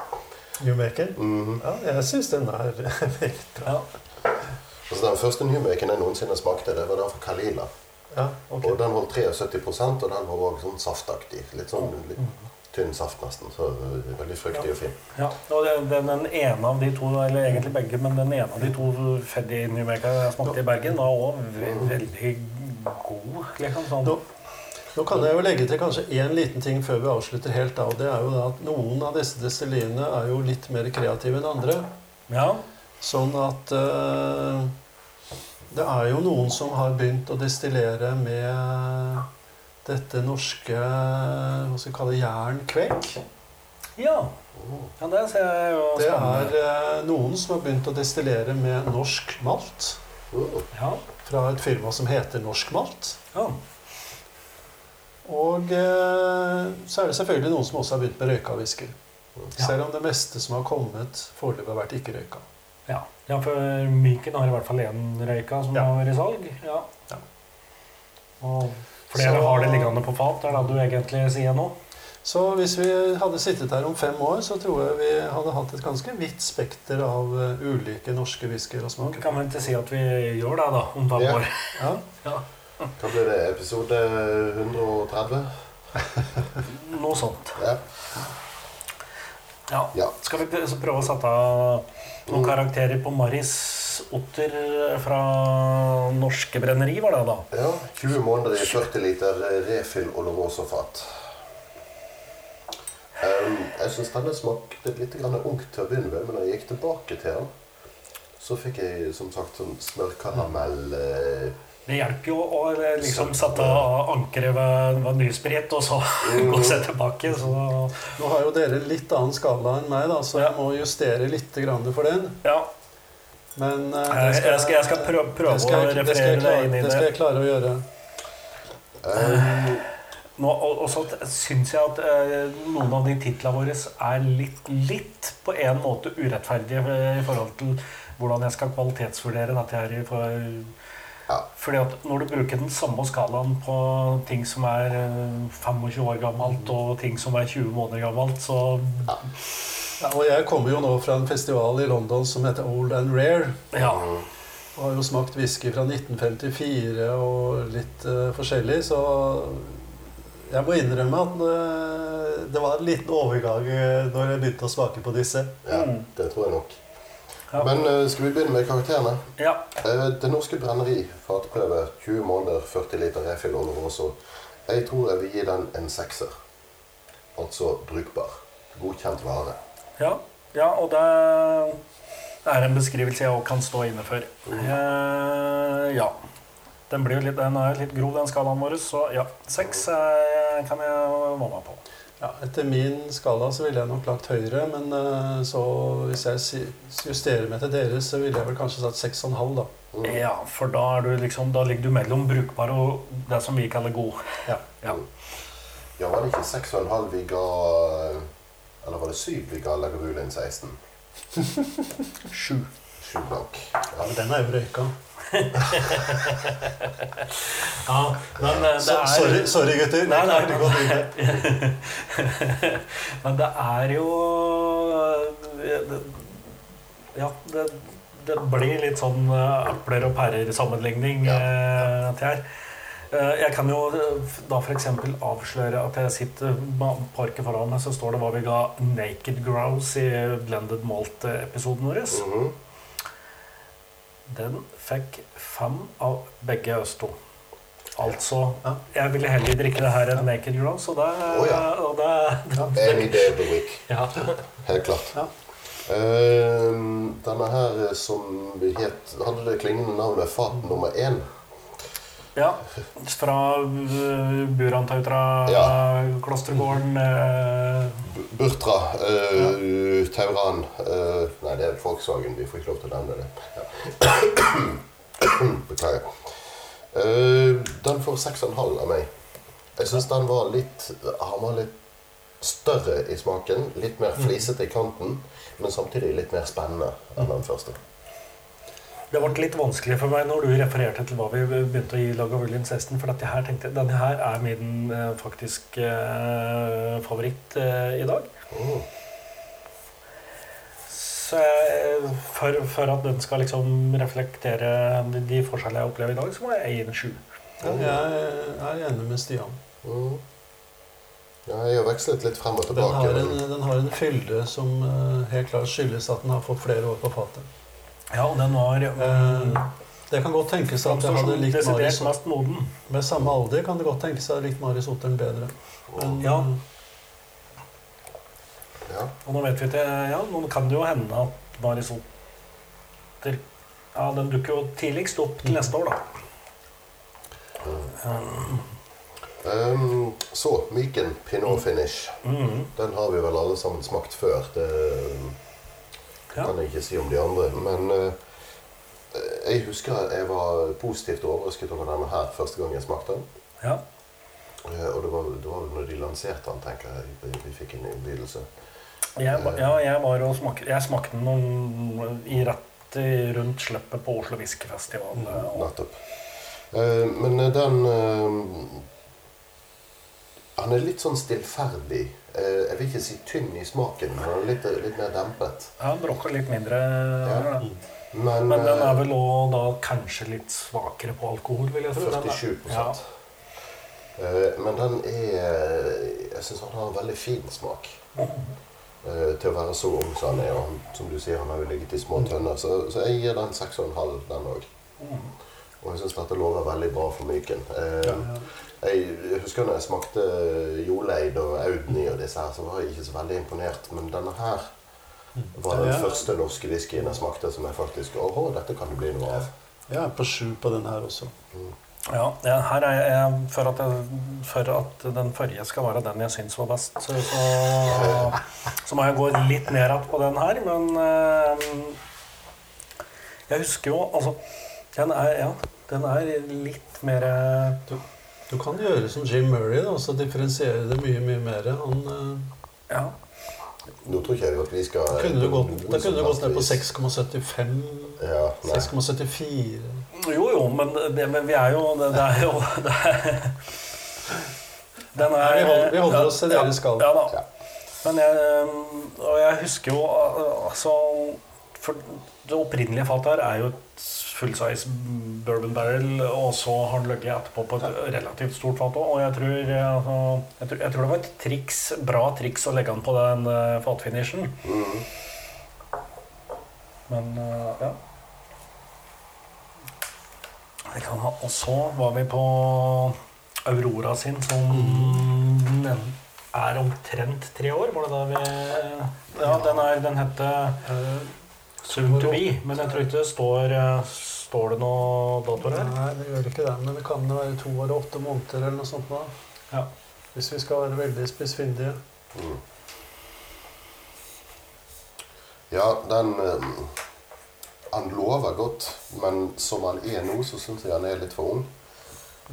Newmaken? Mm -hmm. Ja, jeg syns den er veldig bra. Ja. Altså, den første Newmaken jeg noensinne smakte, det var den fra Kalila. Ja, ok. Og den holdt 73% og den var også sånn saftaktig. Litt sånn litt tynn saft nesten. Så øh, veldig fruktig og fin. Ja, og den, den, den ene av de to, eller egentlig begge, men den ene av de to Feddy Newmaker jeg smakte i Bergen, var òg ve veldig god. Liksom, sånn. Nå, nå kan jeg jo legge til kanskje én liten ting før vi avslutter helt. av. Det er jo da at Noen av disse destilliene er jo litt mer kreative enn andre. Ja. Sånn at eh, Det er jo noen som har begynt å destillere med dette norske hva skal vi kalle jernkvekk. ja. Ja, det ser jeg jo Det er eh, noen som har begynt å destillere med norsk malt. Ja. Fra et firma som heter Norsk Malt. ja. Og eh, så er det selvfølgelig noen som også har begynt med røyka whisky. Selv om det meste som har kommet, foreløpig har vært ikke røyka. Ja, ja for Myken har i hvert fall én røyka som Ja. har vært i salg. Ja. Ja. Og Flere Så- har det liggende på fat, det er det du egentlig sier nå? Så hvis vi hadde sittet her om fem år, så tror jeg vi hadde hatt et ganske vidt spekter av eh, ulike norske whiskyer og smaker. Kan vel ikke si at vi gjør det, da, om fem Ja. år? Ja. Ja. Hva blir det? Episode 130? Noe sånt. Ja. Ja. ja. Skal vi prøve å sette noen Mm. karakterer på Maris Otter fra Norske Brenneri, var det da? ja. 20 måneder i 40 liter refill Oloroso-fat. Um, jeg syns denne smakte litt ung til å begynne med, men da jeg gikk tilbake til den, så fikk jeg som sagt sånn smørkaramell eh, Det hjelper jo å eh, liksom sette ankeret ved, ved nysprit, og så gå seg tilbake. Så Nå har jo dere litt annen skala enn meg, da, så jeg må justere litt grann for den. ja. Men eh, Jeg, jeg, skal, jeg skal prøve, prøve det skal å jeg, det skal referere klare, deg inn i det det. skal jeg klare å gjøre. Uh. Nå, og, så syns jeg at eh, noen av de titlene våre er litt, litt på en måte urettferdige i forhold til hvordan jeg skal kvalitetsvurdere dette her. For, Ja. Fordi at når du bruker den samme skalaen på ting som er eh, 25 år gammelt, og ting som er 20 måneder gammelt, så Ja, og jeg kommer jo nå fra en festival i London som heter Old and Rare. ja. Og har jo smakt whisky fra 1954 og litt uh, forskjellig, så jeg må innrømme at eh, det var en liten overgang eh, når jeg begynte å smake på disse. ja, det tror jeg nok. Ja. Men eh, skal vi begynne med karakterene? ja. Eh, Det norske brenneri, fatprøve, 20 måneder, 40 liter refill også. Jeg tror jeg vil gi den en sekser. Altså brukbar. Godkjent vare. Ja, ja og det er en beskrivelse jeg òg kan stå inne for. Eh, ja. Den, litt, den er litt grov, den skalaen vår, så ja. Seks eh, kan jeg være med på. Ja, etter min skala så ville jeg nok lagt høyere, men uh, så hvis jeg justerer meg til deres, så ville jeg vel kanskje satt 6,5 da. Mm. Ja, for da, er du liksom, da ligger du mellom brukbar og det som vi kaller god. Ja. Ja. Ja, var det ikke 6,5 vi ga Eller var det 7 vi ga Lagavulin 16? Sju. 7 blank. Ja, Ja. men den er jo røyka. Ja, men eh, det er sorry, sorry, gutter. Nei, nei, Det nei. Men det er jo eh, Ja, det, det blir litt sånn eh, epler og pærer-sammenligning Ja. her. Jeg kan jo da f.eks. avsløre at jeg sitter med på arket foran meg, så står det hva vi ga Naked Grouse i Blended Malt-episoden vår. Mhm. Den fikk fem av begge oss to. Altså Ja. Jeg ville heller drikke det her enn Naked Grouse, og det, oh, ja. og det Any day of the week. ja. Helt klart. Ja. Uh, denne her som vi het Hadde det klingende navnet Fat nummer én? Ja. Fra uh, Burantautra Ja. klostergården eh, Burtra. eh, Tauran eh, Nei, det er Volkswagen. Vi får ikke lov til å nevne det. Ja. Beklager. Eh, den får 6,5 av meg. Jeg syns den var litt Han var litt større i smaken. Litt mer flisete i kanten, men samtidig litt mer spennende enn den første. Det ble litt vanskelig for meg når du refererte til hva vi begynte å gi Lagavulin 16. For dette her tenkte jeg, denne her er min eh, faktisk eh, favoritt eh, i dag. Oh. Så jeg, for, for at den skal liksom reflektere de, de forskjellene jeg opplever i dag, så må jeg gi den sju. Ja, jeg er enig med Stian. Mm. Ja, jeg har vekslet litt frem og Den tilbake. har en, den har en fylde som eh, helt klart skyldes at den har fått flere år på fatet. Ja, og den var um, det kan godt tenkes at jeg hadde likt Marius mest moden. Med samme alder kan det godt tenkes at jeg hadde likt Marius Otteren bedre. Men, Ja. Ja. Og nå vet vi ikke Ja, nå kan det jo hende at Maris Otter Ja, den dukker jo tidligst opp til neste år, da. Um, så Myken Pinot Finish. Mhm. Den har vi vel alle sammen smakt før. Det Ja. kan jeg ikke si om de andre. Men uh, jeg husker jeg var positivt overrasket over denne her første gang jeg smakte den. Ja. Uh, og det var, det var når de lanserte den, tenker jeg, vi, vi fikk en innbydelse. Jeg, var- ja, jeg var og smak, jeg smakte den noen, i rett rundt slippet på Oslo Whiskyfestival. og- Nettopp. Eh, men den eh, Han er litt sånn stillferdig. Eh, jeg vil ikke si tynn i smaken, men litt, litt mer dempet. Ja, Brocca litt mindre. Ja. Men, Men den eh, er vel òg da kanskje litt svakere på alkohol, vil jeg tro. Den er- 47 ja. Eh, Men den er Jeg syns han har en veldig fin smak. Eh, Til å være så ung som han er. Og som du sier, han har jo ligget i små tønner. Så, så jeg gir den 6,5, den òg. Og jeg syns dette lover veldig bra for Myken. Eh, Jeg husker når jeg smakte Joleid og Audny og disse her, så var jeg ikke så veldig imponert. Men denne her var den Ja. første norske whiskyen jeg smakte som jeg faktisk Åhå, dette kan det bli noe av. Jeg er på sju på den her også. Ja, ja, her er jeg, for, at jeg, for at den forrige skal være den jeg syns var best, så, så, så må jeg gå litt ned igjen på den her. Men eh, jeg husker jo Altså, den er, ja, den er litt mer eh, Du, du kan gjøre som Jim Murray, da, så differensiere det mye mye mer. Han eh, Ja. Nå tror ikke jeg at vi skal kunne du gått, da kunne du gått ned på 6,75. Ja, 6,74. Jo, jo, men, det, men vi er jo Det, det er jo det er, Den er Vi holder- vi holder oss til ja, deres skal. Ja da. Ja. Men jeg, og jeg husker jo altså For det opprinnelige fatet her er jo et fullsize bourbon barrel, og så har den ligget etterpå på et relativt stort fat òg. Og jeg tror, uh, altså, jeg, tror, jeg tror det var et triks, bra triks å legge an på den uh, fatfinishen. Mhm. Men uh, ja. Kan ha, og så var vi på Aurora sin, som den er omtrent tre år. Var det da vi Ja, den, er, den heter Eh, Soon to be, men jeg tror ikke det står eh, Står det noe datoer her? Nei, det gjør ikke det. Men det kan være to år og åtte måneder eller noe sånt. da. Ja. Hvis vi skal være veldig spissfindige. Mm. Ja, den eh, Han lover godt, men som han er nå, så syns jeg han er litt for ung.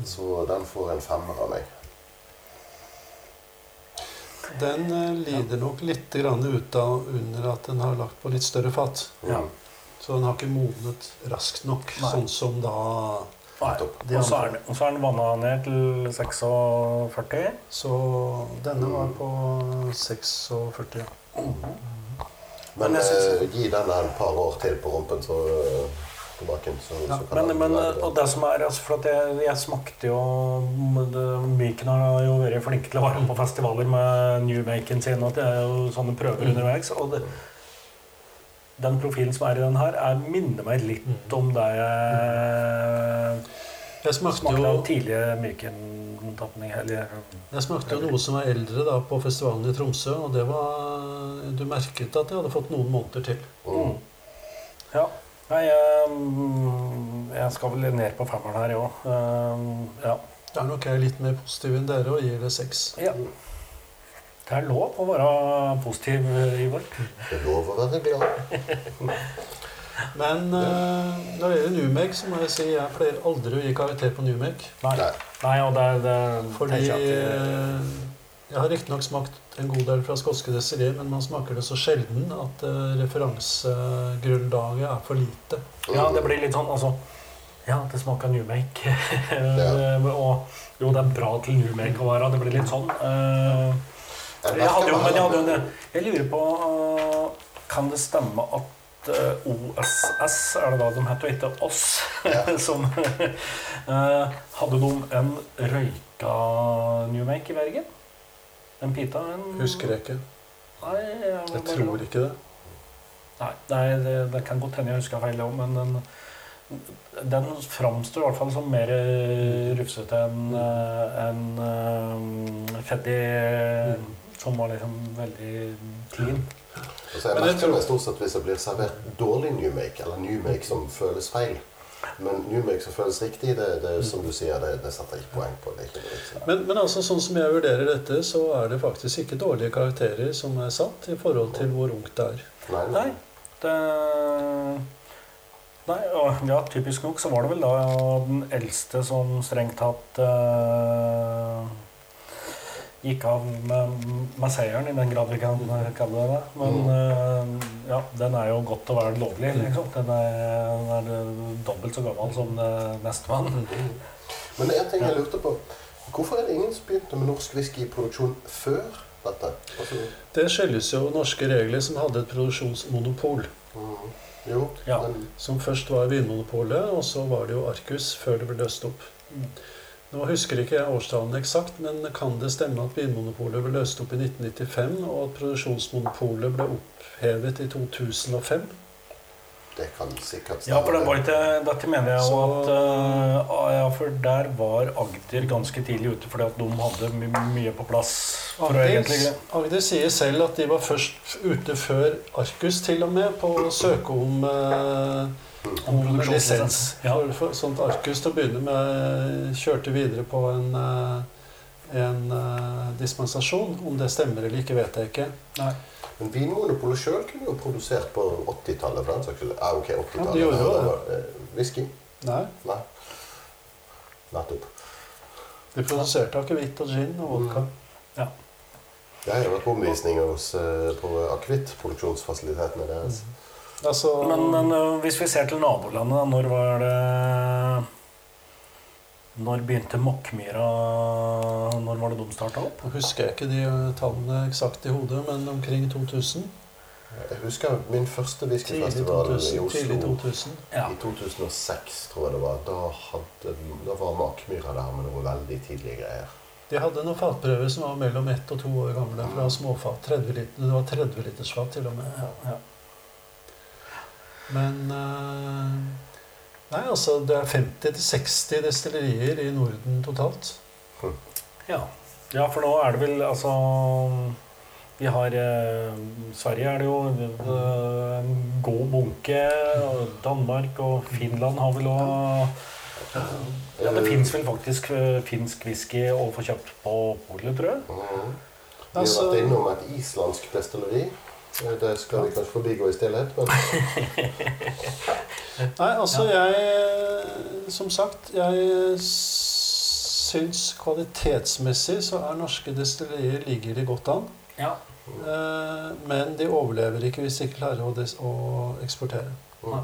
Så den får en femmer av meg. Den eh, lider nok litt grann ut av under at den har lagt på litt større fat. Mm. Ja. Så den har ikke modnet raskt nok, Nei. sånn som da Nei. Og så er den- den vanna ned til 46. Så denne var på 46. ja. Men Men jeg synes- eh, gi den et par år til på rumpen, så eh, på bakken. Så, Ja, så Men, men og det som er, altså, for at jeg, jeg smakte jo Myken har jo vært flinke til å være med på festivaler med newmaken sin. Og det er jo sånne prøver underveis. Og det, den profilen som er i den her, er, minner meg litt om det jeg Jeg smakte smakte jo, tidlige Myken-tapning. Eller jeg smakte jo noe som var eldre da på festivalen i Tromsø, og det var Du merket at jeg hadde fått noen måneder til. Mm. Ja. Nei, jeg, jeg skal vel ned på femmeren her, jeg òg. Ja. Det er nok jeg litt mer positiv enn dere og gir det seks. ja. Det er lov å være positiv, Ivar. Det er lov å være glad. Men uh, når det gjelder Numek, så må jeg si jeg pleier aldri å gi karakter på Numek. Nei. Nei. Nei, og det, det Fordi jeg at- eh, jeg har riktignok smakt en god del fra skotske destillerier, men man smaker det så sjelden at uh, referansegrunnlaget er for lite. Ja, det blir litt sånn altså Ja, det smaker newmake. Ja. og jo, det er bra til newmake å være. Det blir litt sånn. Uh, Jeg hadde jo, men jeg, hadde jo det. jeg lurer på uh, Kan det stemme at OSS, er det da de heter, og ikke oss, Ja. som eh, Hadde de en røyka newmake i Bergen? En pita? En, Husker jeg ikke. Nei, jeg, Jeg tror ikke det. Nei, nei det, det kan godt hende jeg husker feil òg, men den, den framstår i hvert fall som mer eh, rufsete enn en, enn, fettig mm. som var liksom veldig clean. Altså, jeg merker meg stort sett hvis det blir servert dårlig newmake, eller newmake som føles feil. Men newmake som føles riktig, det, det som du sier, det, det setter jeg ikke poeng på. Det ikke det. Men, men altså, sånn som jeg vurderer dette, så er det faktisk ikke dårlige karakterer som er satt i forhold til hvor ungt det er. Nei, Nei, det Nei, og ja, typisk nok så var det vel da den eldste som strengt tatt eh, gikk av med, med seieren, i den grad vi kan kalle det det. Men eh, ja, den er jo godt å være lovlig, liksom. Den er, den er dobbelt så gammel som nestemann. Men det er en ting jeg lurte på. Hvorfor er det ingen som begynte med norsk whiskyproduksjon før dette? Altså, Det skyldes jo norske regler som hadde et produksjonsmonopol. mm, jo, Ja. men Som først var Vinmonopolet, og så var det jo Arcus før det ble løst opp. Nå husker ikke jeg årstallene eksakt, men kan det stemme at Vinmonopolet ble løst opp i 1995, og at produksjonsmonopolet ble opphevet i 2005? det kan sikkert Ja, for det var ikke, dette mener jeg jo Så- at eh, ah, Ja, for der var Agder ganske tidlig ute, fordi at de hadde my mye på plass. For å Agder, Agder sier selv at de var først ute før Arcus til og med på å søke om, eh, Om lisens. Ja. For, sånt at til å begynne med kjørte videre på en, eh, en eh, dispensasjon. Om det stemmer eller ikke, vet jeg ikke. Nei. Men Vinmonopolet sjøl kunne jo produsert på 80-tallet. for den saks skyld. Ja, ok, 80-tallet. Ja, de gjorde jo det. eh, Whisky? Nei, Nei. Nettopp. de produserte akevitt og gin og vodka. Jeg har vært på omvisninger hos, på akevittproduksjonsfasilitetene deres. Altså, Men, men eh, hvis vi ser til nabolandet, da, når var det Når begynte Mokkmyra Når var det de starta opp? Jeg husker ikke de tallene eksakt i hodet, men omkring 2000. Jeg husker min første whiskyfestival i 2000. Tidlig Oslo 2000. Ja. i 2006, tror jeg det var. Da, hadde, da var Makmyra der med noe veldig tidlige greier. De hadde noen fatprøver som var mellom ett og to år gamle fra småfat. 30 liter, det var 30 liters fat til og med. Ja, ja. Men eh, Nei, altså det er 50-60 destillerier i Norden totalt. Ja. ja, for nå er det vel altså Vi har eh, Sverige er det jo eh, en god bunke. og Danmark og Finland har vel òg Ja, det fins vel faktisk eh, finsk whisky å få kjøpt på polet, tror jeg. Mhm. Vi har vært innom et islandsk destilleri. Det skal vi kanskje forbigå i stillhet, men Nei, altså jeg Som sagt, jeg syns kvalitetsmessig så er norske destillerier ligger de godt an. Ja. Eh, Men de overlever ikke hvis de ikke klarer å, des- å eksportere. mm.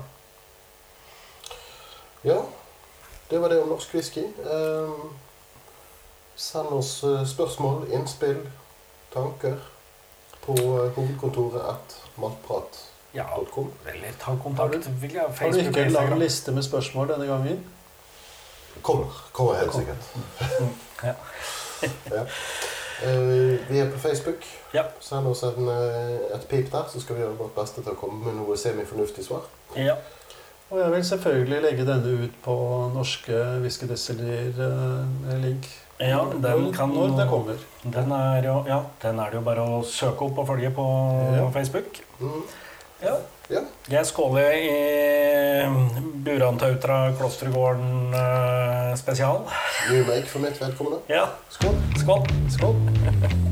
Ja, det var det om norsk whisky. Eh, Send oss eh, spørsmål, innspill, tanker på eh, hovedkontoret at matprat.com. ja. Eller ta kontakt via Har du ikke en lang liste med spørsmål denne gangen? Kommer. Kommer helt Kommer. sikkert. Ja. ja. Uh, vi er på Facebook. Ja. Send oss en, uh, et pip der, så skal vi gjøre vårt beste til å komme med noe semifornuftig svar. Ja. Og jeg vil selvfølgelig legge denne ut på norske whiskydestillerier eh, med link. Ja, den kan Når det kommer. Den er, jo, ja, den er det jo bare å søke opp og følge på Ja. Facebook. Mhm. Ja. Ja. Jeg skåler i Burantautra Klostergården eh, spesial. New make for mitt vedkommende. Ja, Skål! skål! Skål!